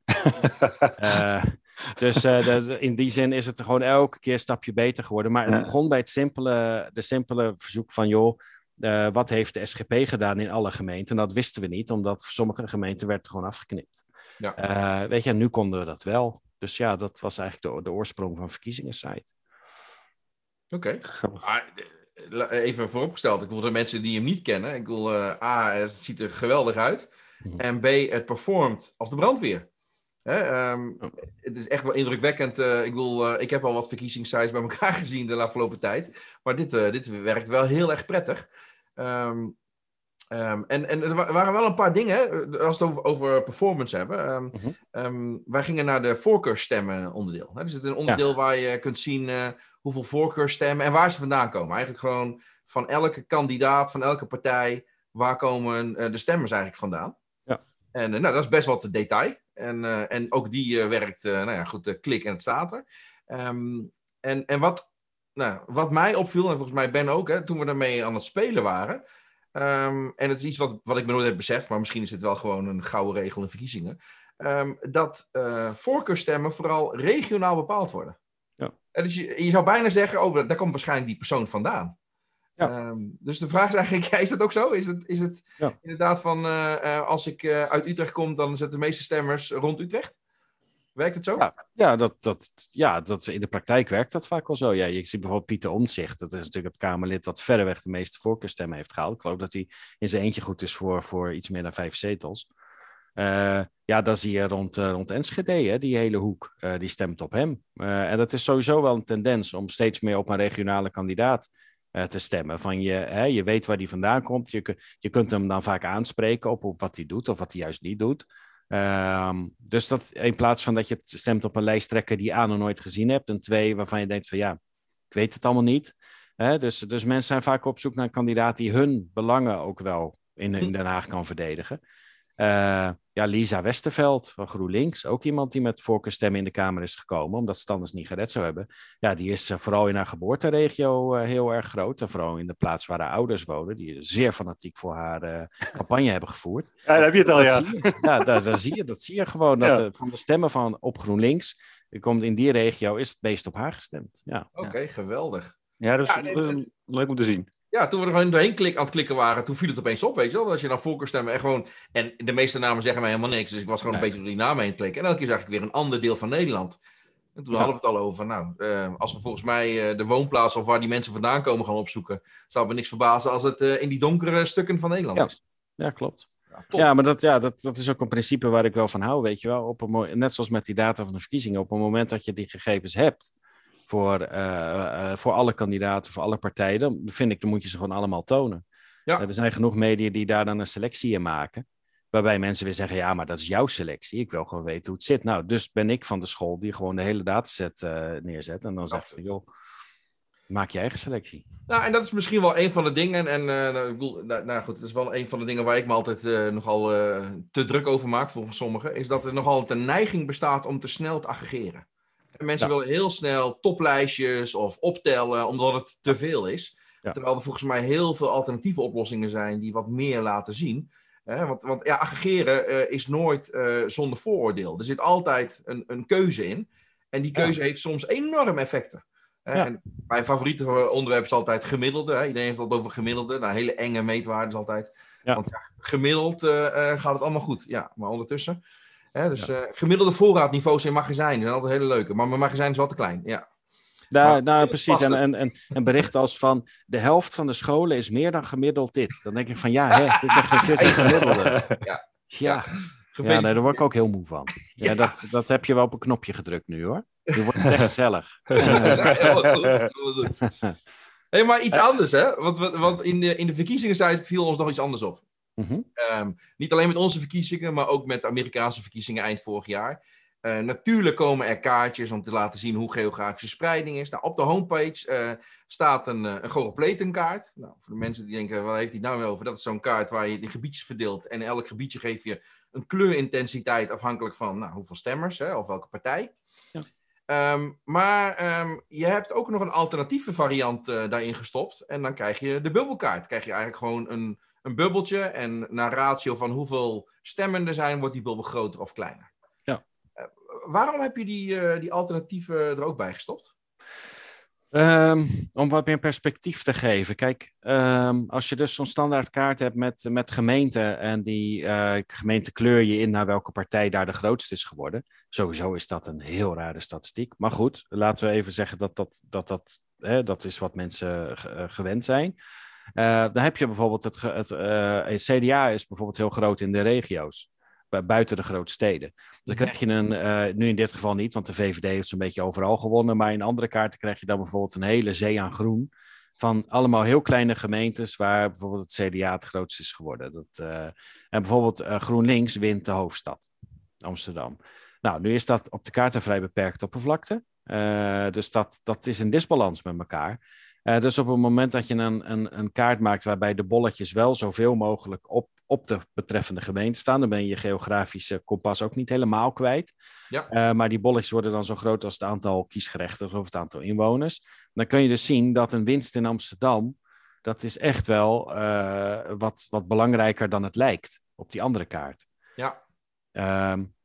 uh, <laughs> dus, uh, dus, in die zin is het gewoon elke keer een stapje beter geworden. Maar het begon bij het simpele, de simpele verzoek van, joh, uh, wat heeft de SGP gedaan in alle gemeenten? En dat wisten we niet, omdat voor sommige gemeenten werd gewoon afgeknipt. Ja. Uh, weet je, nu konden we dat wel. Dus ja, dat was eigenlijk de, de oorsprong van verkiezingen site. Oké. Okay even vooropgesteld, ik wil de mensen die hem niet kennen. Ik wil uh, A, het ziet er geweldig uit. Mhm. En B, het performt als de brandweer. Hè, um, Het is echt wel indrukwekkend. Uh, ik, wil, uh, ik heb al wat verkiezingssites bij elkaar <laughs> gezien de afgelopen tijd. Maar dit, dit werkt wel heel erg prettig. Um, Ehm, en, en er waren wel een paar dingen, hè, als we het over, performance hebben. Ehm, Mhm. ehm, wij gingen naar de voorkeurstemmen onderdeel. Hè. Er zit een onderdeel waar je kunt zien eh, hoeveel voorkeurstemmen en waar ze vandaan komen. Eigenlijk gewoon van elke kandidaat, van elke partij, waar komen eh, de stemmers eigenlijk vandaan. Ja. En eh, nou, dat is best wat detail. En, eh, en ook die eh, werkt, eh, nou ja, goed, eh, klik en het staat er. En en wat, nou, wat mij opviel, en volgens mij Ben ook, hè, toen we daarmee aan het spelen waren. Ehm, en het is iets wat, wat ik me nooit heb beseft, maar misschien is het wel gewoon een gouden regel in verkiezingen. ehm, dat eh, voorkeurstemmen vooral regionaal bepaald worden. Ja. En dus je, je zou bijna zeggen, oh, daar komt waarschijnlijk die persoon vandaan. Ja. Ehm, dus de vraag is eigenlijk, ja, <laughs> is dat ook zo? Is het, is het Ja. inderdaad van, eh, eh, als ik uit Utrecht kom, dan zetten de meeste stemmers rond Utrecht? Werkt het zo? Ja. Ja, dat, dat, ja dat, in de praktijk werkt dat vaak wel zo. Ja, je ziet bijvoorbeeld Pieter Omtzigt. Dat is natuurlijk het Kamerlid dat verreweg de meeste voorkeurstemmen heeft gehaald. Ik geloof dat hij in zijn eentje goed is voor, voor iets meer dan vijf zetels. Eh, ja, dan zie je rond, eh, rond Enschede, hè, die hele hoek, eh, die stemt op hem. En dat is sowieso wel een tendens om steeds meer op een regionale kandidaat te stemmen. Van je, hè, je weet waar die vandaan komt. Je, je kunt hem dan vaak aanspreken op, op wat hij doet of wat hij juist niet doet. Ehm, dus dat in plaats van dat je stemt op een lijsttrekker die A nog nooit gezien hebt, en twee waarvan je denkt van ja, ik weet het allemaal niet. Hè, dus, dus mensen zijn vaak op zoek naar een kandidaat die hun belangen ook wel in, in Den Haag kan verdedigen. Eh, ja, Lisa Westerveld van GroenLinks, ook iemand die met voorkeurstemmen in de Kamer is gekomen, omdat ze het anders niet gered zou hebben. Ja, die is eh, vooral in haar geboorteregio eh, heel erg groot. En vooral in de plaats waar haar ouders wonen, die zeer fanatiek voor haar eh, <laughs> campagne hebben gevoerd. Ja, daar heb je het al, Dat ja. zie je. Ja, daar, daar zie je, dat zie je gewoon. <laughs> Dat, Ja. van de stemmen van op GroenLinks, komt in die regio, is het meest op haar gestemd. Ja. Oké, geweldig. Ja, dat is, Ja, nee, dat is leuk om te zien. Ja, toen we er gewoon doorheen klik, aan het klikken waren, toen viel het opeens op, weet je wel. Als je dan voorkeurstemmen en gewoon... En de meeste namen zeggen mij helemaal niks, dus ik was gewoon een beetje door die namen heen te klikken. En elke keer zag ik weer een ander deel van Nederland. En toen Ja. hadden we het al over, nou, eh, als we volgens mij eh, de woonplaats of waar die mensen vandaan komen gaan opzoeken, zou me niks verbazen als het eh, in die donkere stukken van Nederland Ja. is. ja, klopt. Ja, maar dat, ja, dat, dat is ook een principe waar ik wel van hou, weet je wel. Op een, net zoals met die data van de verkiezingen, op het moment dat je die gegevens hebt voor, eh, eh, voor alle kandidaten, voor alle partijen, dan vind ik, dan moet je ze gewoon allemaal tonen. Ja. Eh, er zijn genoeg media die daar dan een selectie in maken. Waarbij mensen weer zeggen, ja, maar dat is jouw selectie. Ik wil gewoon weten hoe het zit. Nou, dus ben ik van de school die gewoon de hele dataset eh, neerzet. En dan zegt van, joh, maak je eigen selectie. Nou, en dat is misschien wel een van de dingen. En eh, nou, ik bedoel, nou, nou goed, dat is wel een van de dingen waar ik me altijd eh, nogal eh, te druk over maak, volgens sommigen. Is dat er nogal een neiging bestaat om te snel te aggregeren. En mensen Ja. willen heel snel toplijstjes of optellen, omdat het te veel is. Ja. Terwijl er volgens mij heel veel alternatieve oplossingen zijn die wat meer laten zien. Hè, want, want ja, aggregeren eh, is nooit eh, zonder vooroordeel. Er zit altijd een, een keuze in. En die Ja. keuze heeft soms enorm effecten. Ja. en mijn favoriete eh, onderwerp is altijd gemiddelde. Hè. Iedereen heeft het over gemiddelde. Nou, hele enge meetwaarden altijd. Ja. Want ja, gemiddeld gaat het allemaal goed. Ja, maar ondertussen. Hè, dus eh, gemiddelde voorraadniveaus in magazijnen zijn altijd hele leuke. Maar mijn magazijn is wel te klein. Ja. Daar, Maar nou, precies. En, en, en, en berichten als van de helft van de scholen is meer dan gemiddeld dit. Dan denk ik van ja, hè, het is een, ge- het is een gemiddelde. <laughs> Ja. Ja, ja nee, daar word ik ook heel moe van. <laughs> Ja, Ja. Dat, dat heb je wel op een knopje gedrukt nu hoor. Nu wordt het echt <laughs> gezellig. Ja, heel goed. Hey, maar iets anders, hè? Want, want in, de, in de verkiezingstijd viel ons nog iets anders op. Mhm. Ehm, niet alleen met onze verkiezingen, maar ook met de Amerikaanse verkiezingen eind vorig jaar. Eh, natuurlijk komen er kaartjes om te laten zien hoe geografische spreiding is. Nou, op de homepage eh, staat een, eh, een. Nou, voor de mensen die denken, waar heeft hij nou weer over? Dat is zo'n kaart waar je die gebiedjes verdeelt. En elk gebiedje geef je een kleurintensiteit afhankelijk van nou, hoeveel stemmers hè, of welke partij. Ja. Ehm, maar ehm, je hebt ook nog een alternatieve variant daarin gestopt. En dan krijg je de bubbelkaart. krijg je eigenlijk gewoon een, een bubbeltje. En naar ratio van hoeveel stemmen er zijn, wordt die bubbel groter of kleiner. Ja. Eh, waarom heb je die, eh, die alternatieven er ook bij gestopt? Ehm, om wat meer perspectief te geven. Kijk, ehm, als je dus zo'n standaardkaart hebt met, met gemeenten en die eh, gemeente kleur je in naar welke partij daar de grootste is geworden. Sowieso is dat een heel rare statistiek. Maar goed, laten we even zeggen dat dat, dat, dat, hè, dat is wat mensen ge- gewend zijn. Eh, dan heb je bijvoorbeeld het, het eh, het CDA is bijvoorbeeld heel groot in de regio's. bu- Buiten de grote steden. Dan krijg je een, eh, nu in dit geval niet, want de VVD heeft zo'n beetje overal gewonnen. Maar in andere kaarten krijg je dan bijvoorbeeld een hele zee aan groen van allemaal heel kleine gemeentes waar bijvoorbeeld het CDA het grootst is geworden. Dat, uh, en bijvoorbeeld uh, GroenLinks wint de hoofdstad, Amsterdam. Nou, nu is dat op de kaart een vrij beperkte oppervlakte. Dus dat, dat is een disbalans met elkaar. Uh, dus op het moment dat je een, een, een, kaart maakt waarbij de bolletjes wel zoveel mogelijk op, op de betreffende gemeente staan, dan ben je je geografische kompas ook niet helemaal kwijt. Ja. Uh, maar die bolletjes worden dan zo groot als het aantal kiesgerechtigden of het aantal inwoners. Dan kun je dus zien dat een winst in Amsterdam, dat is echt wel uh, wat, wat belangrijker dan het lijkt op die andere kaart. Ja. Um,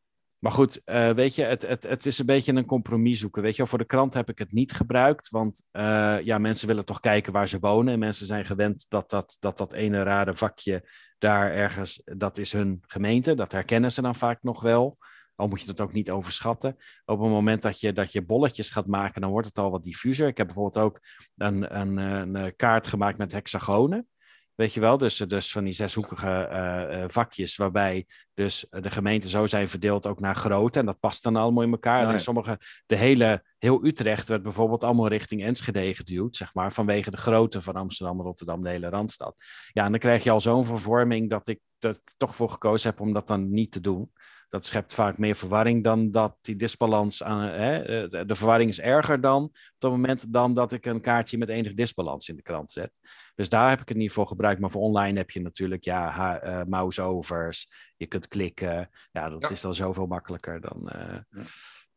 maar goed, uh, weet je, het, het, het is een beetje een compromis zoeken. Weet je, voor de krant heb ik het niet gebruikt, want uh, ja, mensen willen toch kijken waar ze wonen. En mensen zijn gewend dat dat, dat, dat ene rare vakje daar ergens, dat is hun gemeente. Dat herkennen ze dan vaak nog wel. Al moet je dat ook niet overschatten. Op het moment dat je, dat je bolletjes gaat maken, dan wordt het al wat diffuser. Ik heb bijvoorbeeld ook een, een, een kaart gemaakt met hexagonen. Weet je wel, dus, dus van die zeshoekige uh, vakjes, waarbij dus de gemeenten zo zijn verdeeld ook naar grootte. En dat past dan allemaal in elkaar. Ja, en sommige, de hele, heel Utrecht werd bijvoorbeeld allemaal richting Enschede geduwd, zeg maar, vanwege de grootte van Amsterdam, Rotterdam, de hele Randstad. Ja, en dan krijg je al zo'n vervorming dat ik er toch voor gekozen heb om dat dan niet te doen dat schept vaak meer verwarring dan dat die disbalans aan. Hè, de verwarring is erger dan op het moment dan dat ik een kaartje met enig disbalans in de krant zet. Dus daar heb ik het niet voor gebruikt. Maar voor online heb je natuurlijk ja, uh, mouse-overs. Je kunt klikken. Ja, dat ja. is dan zoveel makkelijker dan. Uh, ja.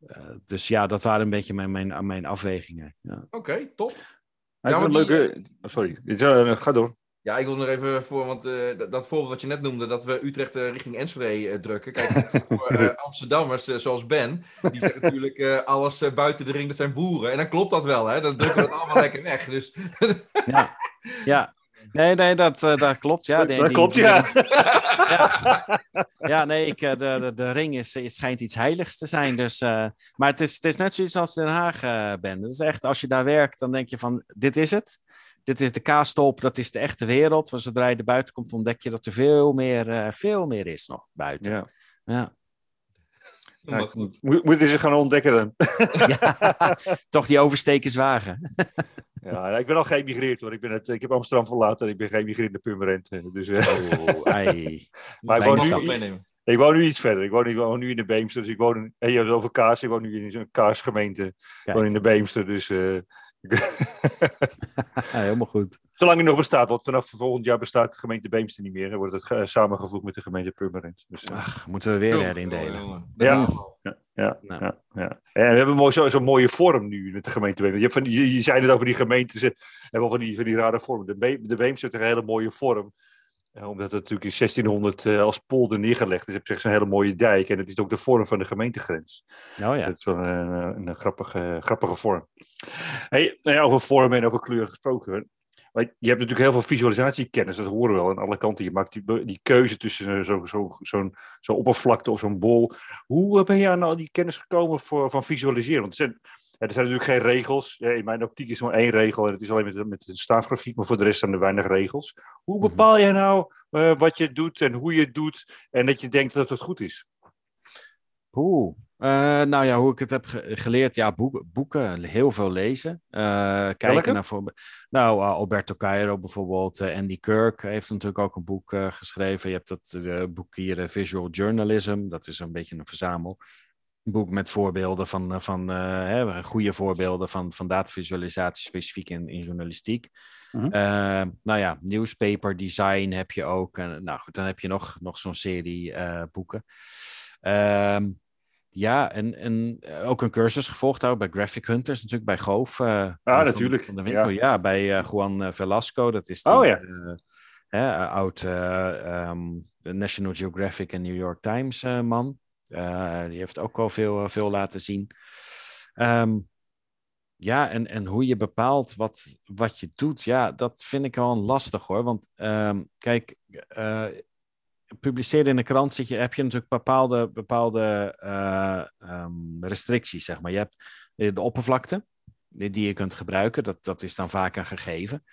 Uh, dus ja, dat waren een beetje mijn, mijn, mijn afwegingen. Ja. Oké, okay, top. Ja, een leuke. Oh, sorry, ga door. Ja, ik wil nog even voor, want uh, dat, dat voorbeeld wat je net noemde, dat we Utrecht uh, richting Enschede uh, drukken. Kijk, <laughs> voor Amsterdammers zoals Ben, die zeggen natuurlijk alles buiten de ring, dat zijn boeren. En dan klopt dat wel, hè? Dan drukken we het allemaal <laughs> lekker weg. Dus... ja. ja, Nee, nee, dat, uh, dat klopt. Ja, dat, dat klopt, ja. ja. ja. nee, ik, de, de, de ring is, het schijnt iets heiligs te zijn. Dus, uh, maar het is, het is net zoiets als Den Haag uh, ben. Dus echt, als je daar werkt, dan denk je van, dit is het. Dit is de kaastop, dat is de echte wereld. Maar zodra je er buiten komt, ontdek je dat er veel meer, veel meer is nog buiten. Ja. ja. Ja, goed. Moeten ze gaan ontdekken dan? ja, <laughs> toch die overstekers wagen. Ja, ik ben al geëmigreerd hoor. Ik, ben het, ik heb Amsterdam verlaten en ik ben geëmigreerd naar Purmerend. Dus, uh... oh, ei. <laughs> maar ik woon, nu iets, ik woon nu iets verder. Ik woon, ik woon nu in de Beemster. Dus ik woon in, je hebt het over Kaas. Ik woon nu in zo'n Kaasgemeente. Ik woon in de Beemster. Dus uh... <laughs> ja, helemaal goed. Zolang het nog bestaat, want vanaf volgend jaar bestaat de gemeente Beemster niet meer. Dan wordt het uh, samengevoegd met de gemeente Purmerend. Dus, uh... Ach, moeten we weer herindelen. Ja, ja, ja, nou. ja, ja. En we hebben zo'n zo, zo mooie vorm nu met de gemeente Beemster. Je, van, je, je zei het over die gemeenten, ze hebben van die, van die rare vormen. De, Be de Beemster heeft een hele mooie vorm. Omdat het natuurlijk in 1600 uh, als polder neergelegd is, heb je zo'n hele mooie dijk. En het is ook de vorm van de gemeentegrens. Oh ja. Dat is wel een, een, een grappige, grappige vorm. Hey, nou ja, over vormen en over kleur gesproken. Maar je hebt natuurlijk heel veel visualisatiekennis, dat horen we wel aan alle kanten. Je maakt die, die keuze tussen zo'n zo, zo, zo oppervlakte of zo'n bol. Hoe ben je aan al die kennis gekomen voor, van visualiseren? Want er zijn, er zijn natuurlijk geen regels. in mijn optiek is er maar één regel en het is alleen met, met de staafgrafiek, maar voor de rest zijn er weinig regels. Hoe bepaal jij nou uh, wat je doet en hoe je het doet en dat je denkt dat het goed is? Oeh, uh, nou ja, hoe ik het heb ge geleerd, ja, boeken, boeken heel veel lezen. Uh, kijken Welke? naar voor, nou, uh, Alberto Cairo bijvoorbeeld, Andy Kirk heeft natuurlijk ook een boek geschreven. Je hebt dat boek hier, Visual Journalism, dat is een beetje een verzamel. Boek met voorbeelden van, van hè, goede voorbeelden van, van datavisualisatie, specifiek in, in journalistiek. Uh -huh. nou ja, newspaper design heb je ook. En, nou goed, dan heb je nog, nog zo'n serie boeken. Ehm, ja, en, en ook een cursus gevolgd ook bij Graphic Hunters, natuurlijk bij Goof. Uh, ah, natuurlijk. Van de winkel. Ja, ja bij uh, Juan Velasco. Dat is die, oh, ja. uh, hè, oud um, National Geographic en New York Times man. die heeft ook wel veel, veel laten zien. Um, ja, en, en hoe je bepaalt wat, wat je doet, ja, dat vind ik wel lastig hoor. Want um, kijk, publiceerde in de krant zit je, heb je natuurlijk bepaalde, bepaalde uh, um, restricties, zeg maar. Je hebt de oppervlakte die, je kunt gebruiken, dat, dat is dan vaak een gegeven.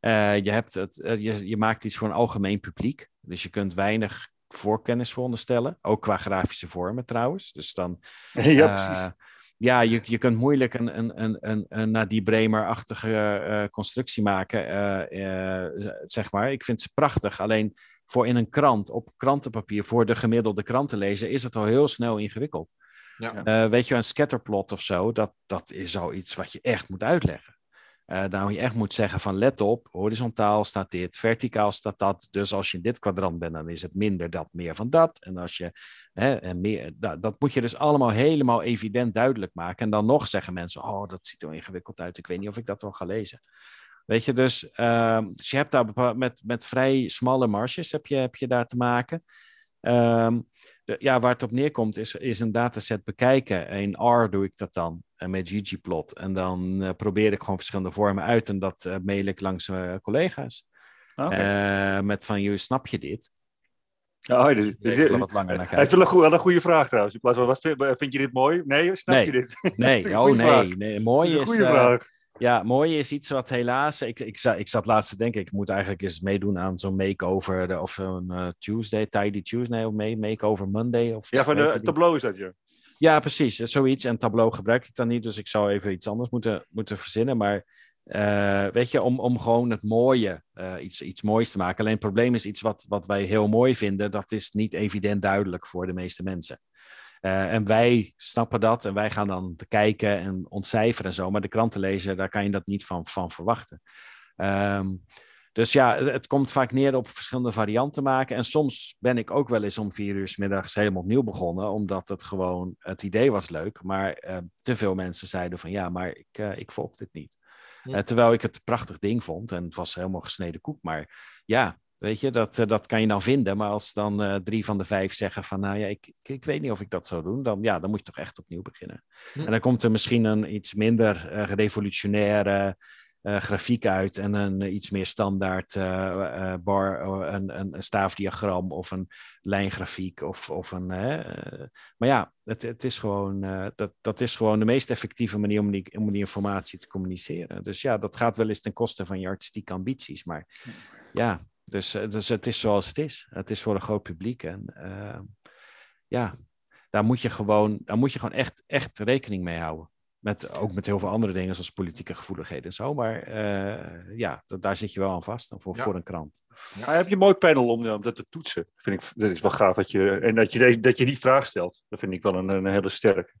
Uh, je, hebt het, uh, je, je maakt iets voor een algemeen publiek, dus je kunt weinig voorkennis veronderstellen, ook qua grafische vormen trouwens. Dus dan, <laughs> ja, precies. ja, je, je kunt moeilijk een, een, een, een, een Nadie Bremer-achtige constructie maken, zeg maar. Ik vind ze prachtig. Alleen voor in een krant, op krantenpapier, voor de gemiddelde krantenlezer, is het al heel snel ingewikkeld. Ja. weet je, een scatterplot of zo, dat, dat is zoiets wat je echt moet uitleggen. Uh, nou, je echt moet zeggen van let op, horizontaal staat dit, verticaal staat dat. Dus als je in dit kwadrant bent, dan is het minder dat, meer van dat. En als je hè, en meer, dat, dat, moet je dus allemaal helemaal evident duidelijk maken. En dan nog zeggen mensen, oh, dat ziet er ingewikkeld uit. Ik weet niet of ik dat wel ga lezen. Weet je, dus, uh, dus je hebt daar met, met vrij smalle marges heb je, heb je daar te maken. Um, de, ja, waar het op neerkomt is, is een dataset bekijken. In R doe ik dat dan uh, met ggplot. En dan uh, probeer ik gewoon verschillende vormen uit en dat uh, mail ik langs mijn collega's. Okay. met van, je snap je dit? Oh, dus, dus, wat langer naar Hij heeft wel een, goede, wel een goede vraag trouwens. In plaats van, wat, vind je dit mooi? Nee, snap nee. je dit? <laughs> Nee, oh nee, nee. Mooi is... Een goede vraag. Ja, mooi is iets wat helaas. Ik, ik, ik zat laatst te denken, ik moet eigenlijk eens meedoen aan zo'n makeover. Of zo'n uh, Tuesday, Tidy Tuesday, of mee, makeover Monday. Of, ja, van de tableau is dat je. Ja, precies. Zoiets. En tableau gebruik ik dan niet, dus ik zou even iets anders moeten, moeten verzinnen. Maar uh, weet je, om, om gewoon het mooie, uh, iets, iets moois te maken. Alleen het probleem is iets wat, wat wij heel mooi vinden, dat is niet evident duidelijk voor de meeste mensen. Uh, en wij snappen dat en wij gaan dan kijken en ontcijferen en zo. Maar de krantenlezer, daar kan je dat niet van, van verwachten. Um, dus ja, het komt vaak neer op verschillende varianten maken. En soms ben ik ook wel eens om vier uur s middags helemaal opnieuw begonnen, omdat het gewoon, het idee was leuk. Maar uh, te veel mensen zeiden van ja, maar ik, uh, ik volg dit niet. Ja. Uh, terwijl ik het een prachtig ding vond en het was helemaal gesneden koek. Maar ja, Weet je, dat, eh, dat kan je dan vinden. Maar als dan uh, drie van de vijf zeggen van, nou ja, ik, ik, ik, weet niet of ik dat zou doen, dan, ja, dan moet je toch echt opnieuw beginnen. Hm. En dan komt er misschien een iets minder uh, revolutionaire uh, grafiek uit en een iets meer standaard bar, een, een, een, staafdiagram of een lijngrafiek of, of een. maar ja, het, het is gewoon, dat, dat is gewoon de meest effectieve manier om die, om die informatie te communiceren. Dus ja, dat gaat wel eens ten koste van je artistieke ambities. Maar ja, dus, eh, dus het is zoals het is. Het is voor een groot publiek. En uh, ja, daar moet je gewoon, daar moet je gewoon echt, echt rekening mee houden. Met, ook met heel veel andere dingen, zoals politieke gevoeligheden en zo. Maar uh, ja, dat, daar zit je wel aan vast dan voor, ja. voor een krant. Ja, heb je een mooi panel om, om dat te toetsen. Vind ik, dat is wel gaaf. Dat je, en dat je, deze, dat je die vraag stelt. Dat vind ik wel een, een hele sterke.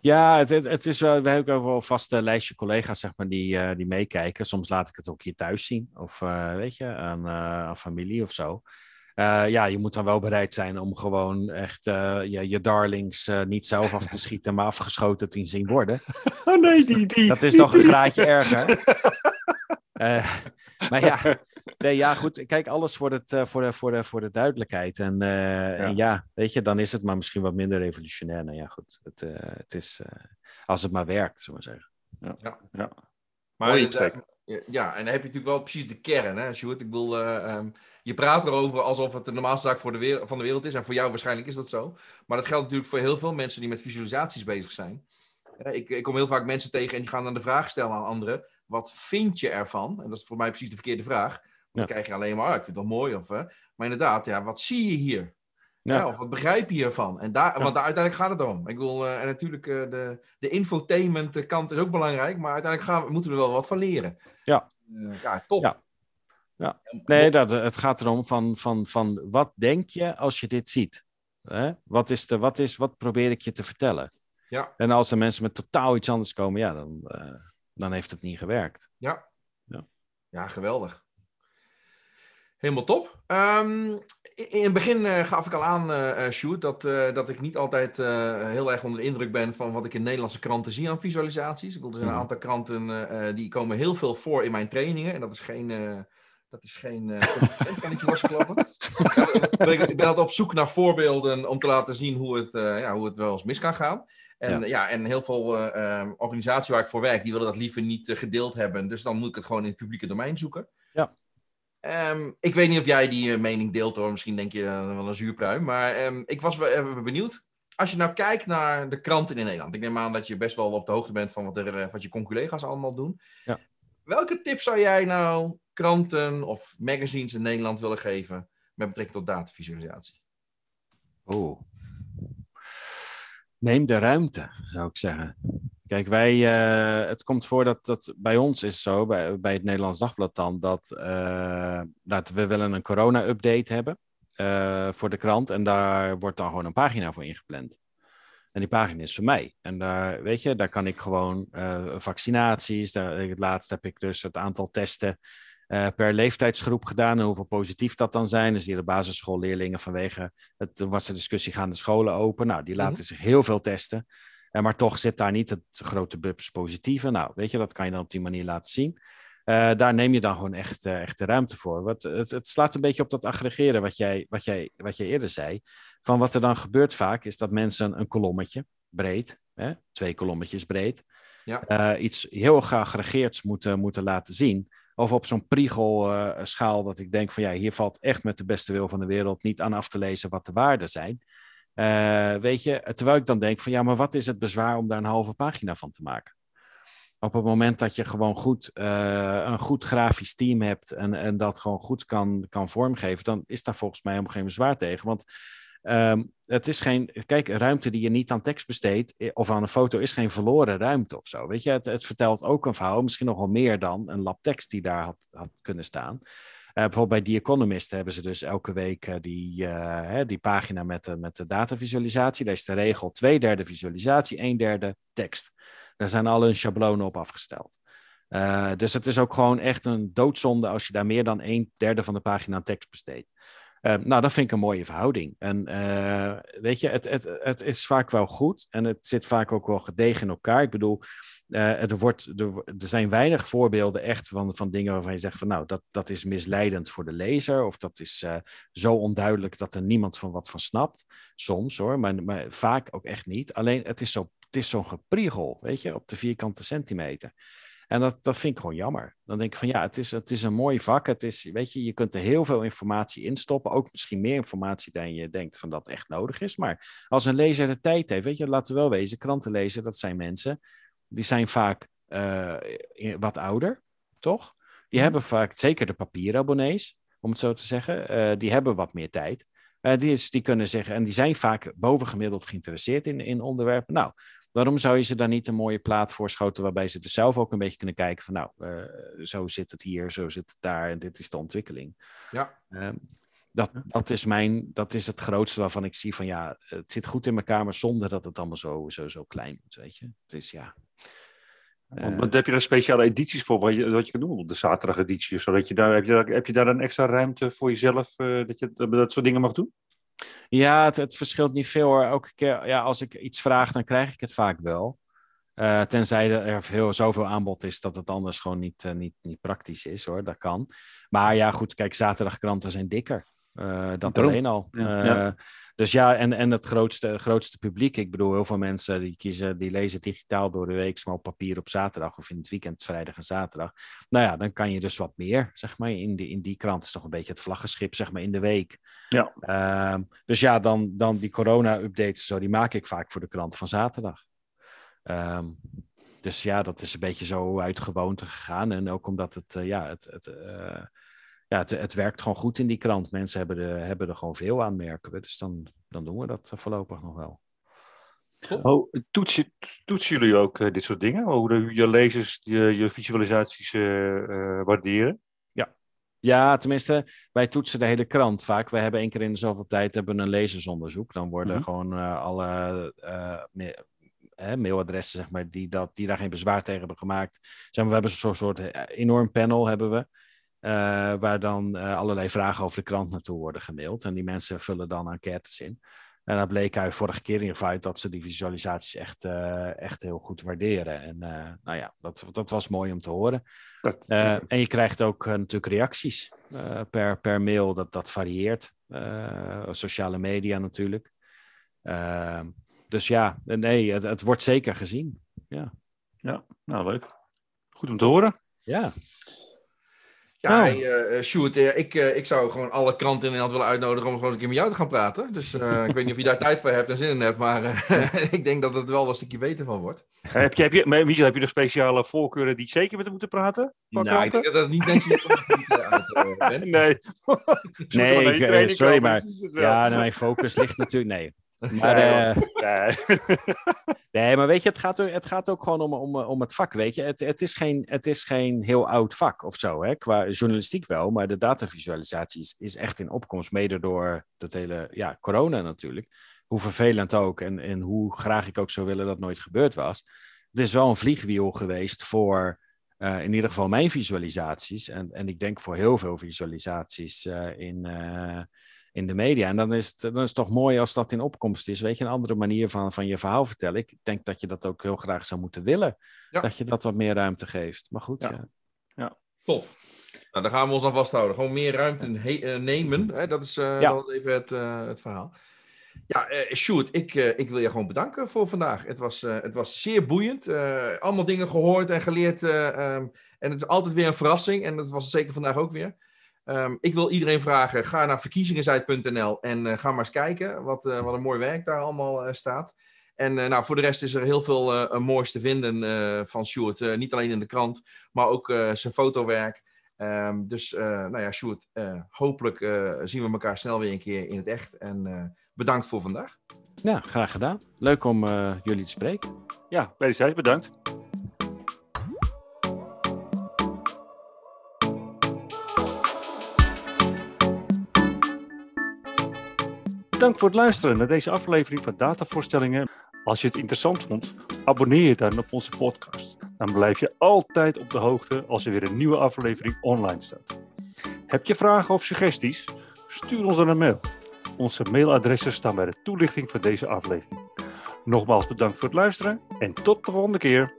Ja, het, het, het is wel, we hebben ook wel een vaste lijstje collega's zeg maar, die, uh, die meekijken. Soms laat ik het ook hier thuis zien, of uh, weet je, aan, aan familie of zo. ja, je moet dan wel bereid zijn om gewoon echt je, je darlings niet zelf af te schieten, maar afgeschoten te zien worden. <laughs> Oh nee, die, die. Dat is nog een graadje erger. <laughs> maar ja, nee, ja, goed. Kijk, alles voor, het, uh, voor, de, voor, de, voor de duidelijkheid. En, uh, ja. en, ja. weet je, dan is het maar misschien wat minder revolutionair. Nou ja, goed. Het, uh, het is, als het maar werkt, zullen we zeggen. Ja, ja. ja. Maar ja, en dan heb je natuurlijk wel precies de kern, hè, Sjoerd? Ik bedoel, um, je praat erover alsof het de normaalste zaak voor de wereld, van de wereld is. En voor jou waarschijnlijk is dat zo. Maar dat geldt natuurlijk voor heel veel mensen die met visualisaties bezig zijn. Ik, ik kom heel vaak mensen tegen en die gaan dan de vraag stellen aan anderen wat vind je ervan? En dat is voor mij precies de verkeerde vraag. Dan krijg je alleen maar, oh, ik vind het wel mooi. Of, uh, maar inderdaad, ja, wat zie je hier? Ja. ja. of wat begrijp je hiervan? En daar, Want daar, uiteindelijk gaat het om. Ik wil, uh, en natuurlijk, uh, de, de infotainment kant is ook belangrijk, maar uiteindelijk gaan we, moeten we er wel wat van leren. Ja, ja top. Ja. Ja. Nee, dat, het gaat erom van, van, van wat denk je als je dit ziet? Hè? Wat, is de, wat, is, wat probeer ik je te vertellen? Ja. En als er mensen met totaal iets anders komen, ja, dan, uh, dan heeft het niet gewerkt. Ja, ja. ja geweldig. Helemaal top. Um, in het begin uh, gaf ik al aan, uh, Sjoerd, dat, uh, dat ik niet altijd heel erg onder de indruk ben van wat ik in Nederlandse kranten zie aan visualisaties. Ik bedoel, er zijn een aantal kranten die komen heel veel voor in mijn trainingen. En dat is geen, dat is geen <laughs> kan ik je losklappen. ik ben altijd op zoek naar voorbeelden om te laten zien hoe het, ja, hoe het wel eens mis kan gaan. En, ja. ja en heel veel uh, organisaties waar ik voor werk, die willen dat liever niet uh, gedeeld hebben. Dus dan moet ik het gewoon in het publieke domein zoeken. Ja. Um, ik weet niet of jij die uh, mening deelt hoor. Misschien denk je wel een zuurpruim. Maar um, ik was wel benieuwd. Als je nou kijkt naar de kranten in Nederland. Ik neem aan dat je best wel op de hoogte bent van wat, er, wat je conculega's allemaal doen. Ja. Welke tips zou jij nou kranten of magazines in Nederland willen geven met betrekking tot datavisualisatie? Oh, Neem de ruimte, zou ik zeggen. Kijk, wij, uh, het komt voor dat, dat bij ons is zo, bij, bij het Nederlands Dagblad dan, dat, uh, dat we willen een corona-update hebben uh, voor de krant. En daar wordt dan gewoon een pagina voor ingepland. En die pagina is voor mij. En daar, weet je, daar kan ik gewoon vaccinaties, daar, het laatste heb ik dus het aantal testen uh, per leeftijdsgroep gedaan en hoeveel positief dat dan zijn. Dus die de basisschoolleerlingen vanwege, het was de discussie, gaan de scholen open? Nou, die laten mm -hmm. zich heel veel testen. Uh, maar toch zit daar niet het grote bubs positieve. Nou, weet je, dat kan je dan op die manier laten zien. Uh, daar neem je dan gewoon echt, echt de ruimte voor. Wat, het, het, slaat een beetje op dat aggregeren wat jij, wat, jij, wat jij eerder zei. Van wat er dan gebeurt vaak, is dat mensen een kolommetje breed, hè, twee kolommetjes breed, ja. iets heel geaggregeerds moeten, moeten laten zien. Of op zo'n priegelschaal uh, dat ik denk van ja, hier valt echt met de beste wil van de wereld niet aan af te lezen wat de waarden zijn. Uh, weet je, terwijl ik dan denk van ja, maar wat is het bezwaar om daar een halve pagina van te maken? Op het moment dat je gewoon goed, uh, een goed grafisch team hebt en, en dat gewoon goed kan, kan vormgeven, dan is daar volgens mij helemaal geen bezwaar tegen. Want Um, het is geen, kijk, ruimte die je niet aan tekst besteedt eh, of aan een foto is geen verloren ruimte of zo. Weet je, het, het vertelt ook een verhaal, misschien nog wel meer dan een lab tekst die daar had, had kunnen staan. Uh, bijvoorbeeld bij The Economist hebben ze dus elke week uh, die, die pagina met de, met de datavisualisatie. Daar is de regel twee derde visualisatie, een derde tekst. Daar zijn alle hun schablonen op afgesteld. dus het is ook gewoon echt een doodzonde als je daar meer dan een derde van de pagina tekst besteedt. Uh, nou, dat vind ik een mooie verhouding. En uh, weet je, het, het, het is vaak wel goed en het zit vaak ook wel gedegen in elkaar. Ik bedoel, uh, het wordt, er, er, zijn weinig voorbeelden echt van, van dingen waarvan je zegt van nou, dat, dat is misleidend voor de lezer of dat is zo onduidelijk dat er niemand van wat van snapt. Soms hoor, maar, maar vaak ook echt niet. Alleen het is zo'n zo gepriegel, weet je, op de vierkante centimeter. En dat, dat vind ik gewoon jammer. Dan denk ik van ja, het is, het is een mooi vak. Het is, weet je, je kunt er heel veel informatie in stoppen. Ook misschien meer informatie dan je denkt van dat echt nodig is. Maar als een lezer de tijd heeft, weet je, laten we wel wezen, kranten lezen, dat zijn mensen, die zijn vaak uh, wat ouder, toch? Die mm. hebben vaak, zeker de papierabonnees, om het zo te zeggen, uh, die hebben wat meer tijd. Uh, die, is, die kunnen zeggen, en die zijn vaak bovengemiddeld geïnteresseerd in, in onderwerpen. Nou, Waarom zou je ze dan niet een mooie plaat voorschoten waarbij ze er zelf ook een beetje kunnen kijken van nou, uh, zo zit het hier, zo zit het daar en dit is de ontwikkeling. Ja. Um, dat, dat, is mijn, dat is het grootste waarvan ik zie van ja, het zit goed in elkaar, maar zonder dat het allemaal zo, zo, zo klein moet, weet je. Het is ja... Uh, Want heb je daar speciale edities voor wat je, wat je kan doen? De zaterdageditie, zodat je daar, heb, je daar, heb je daar een extra ruimte voor jezelf uh, dat je dat soort dingen mag doen? Ja, het, verschilt niet veel hoor. Elke keer ja, als ik iets vraag, dan krijg ik het vaak wel. Uh, tenzij er heel, zoveel aanbod is dat het anders gewoon niet, uh, niet, niet praktisch is hoor. Dat kan. Maar ja, goed, kijk, zaterdagkranten zijn dikker. Uh, dat Daarom. alleen al. Ja, ja. Dus ja, en, en het grootste, grootste publiek. Ik bedoel, heel veel mensen die kiezen, die lezen digitaal door de week, maar op papier op zaterdag of in het weekend, vrijdag en zaterdag. Nou ja, dan kan je dus wat meer, zeg maar. In die, in die krant is toch een beetje het vlaggenschip, zeg maar, in de week. Ja. Uh, dus ja, dan, dan die corona-updates, zo, die maak ik vaak voor de krant van zaterdag. Um, dus ja, dat is een beetje zo uit gewoonte gegaan. En ook omdat het, uh, ja, het, het ja, het, het, werkt gewoon goed in die krant. Mensen hebben er, hebben er gewoon veel aan, merken we. Dus dan, dan doen we dat voorlopig nog wel. Oh, toetsen, toetsen jullie ook uh, dit soort dingen? Hoe je lezers je, je visualisaties uh, uh, waarderen? Ja. ja, tenminste, wij toetsen de hele krant vaak. We hebben één keer in de zoveel tijd hebben een lezersonderzoek. Dan worden mm -hmm. gewoon alle ma mailadressen, zeg maar, die, dat, die daar geen bezwaar tegen hebben gemaakt. Zeg maar, we hebben zo'n soort enorm panel hebben we. Uh, waar dan uh, allerlei vragen over de krant naartoe worden gemaild. En die mensen vullen dan enquêtes in. En dat bleek uit vorige keer in ieder geval dat ze die visualisaties echt, uh, echt heel goed waarderen. En nou ja, dat, dat was mooi om te horen. en je krijgt ook natuurlijk reacties per, per mail. Dat, dat varieert. sociale media natuurlijk. dus ja, nee, het, het wordt zeker gezien. Ja. ja, nou leuk. Goed om te horen. Ja. Ja, oh. hey, uh, Sjoerd, uh, ik, uh, ik zou gewoon alle kranten in Nederland willen uitnodigen om gewoon een keer met jou te gaan praten. Dus <laughs> ik weet niet of je daar tijd voor hebt en zin in hebt, maar <laughs> ik denk dat het wel een stukje weten van wordt. heb je, heb je, Michel, heb je nog speciale voorkeuren die zeker met hem moeten praten? Nou, ik denk dat het niet mensen uit. <laughs> Nee, nee ik, sorry, maar ja, nou, mijn focus ligt natuurlijk, nee. Maar, nee, nee. <laughs> <laughs> nee, maar weet je, het gaat, er, het gaat ook gewoon om, om, om het vak, weet je. Het, het, is geen, het is geen heel oud vak of zo, hè. Qua journalistiek wel, maar de datavisualisatie is, is echt in opkomst, mede door dat hele, ja, corona natuurlijk. Hoe vervelend ook en, en hoe graag ik ook zou willen dat nooit gebeurd was. Het is wel een vliegwiel geweest voor uh, in ieder geval mijn visualisaties. En, en ik denk voor heel veel visualisaties uh, in, in de media. En dan is, het, dan is het toch mooi als dat in opkomst is. Weet je, een andere manier van, van je verhaal vertellen. Ik denk dat je dat ook heel graag zou moeten willen. Ja. Dat je dat wat meer ruimte geeft. Maar goed, ja. ja. ja. Top. Nou, daar gaan we ons aan vasthouden. Gewoon meer ruimte nemen. Hè? Dat, is, dat is even het, het verhaal. Ja, uh, Sjoerd, ik, uh, ik wil je gewoon bedanken voor vandaag. Het was, uh, het was zeer boeiend. allemaal dingen gehoord en geleerd. Um, en het is altijd weer een verrassing. En dat was het zeker vandaag ook weer. Um, ik wil iedereen vragen, ga naar verkiezingensite.nl en ga maar eens kijken wat, wat een mooi werk daar allemaal staat. En nou, voor de rest is er heel veel moois te vinden van Sjoerd. niet alleen in de krant, maar ook zijn fotowerk. Um, dus nou ja, Sjoerd, hopelijk zien we elkaar snel weer een keer in het echt. En bedankt voor vandaag. Ja, graag gedaan. Leuk om uh, jullie te spreken. Ja, wederzijds bedankt. Bedankt voor het luisteren naar deze aflevering van Datavoorstellingen. Als je het interessant vond, abonneer je dan op onze podcast. Dan blijf je altijd op de hoogte als er weer een nieuwe aflevering online staat. Heb je vragen of suggesties? Stuur ons dan een mail onze mailadressen staan bij de toelichting van deze aflevering. Nogmaals bedankt voor het luisteren en tot de volgende keer.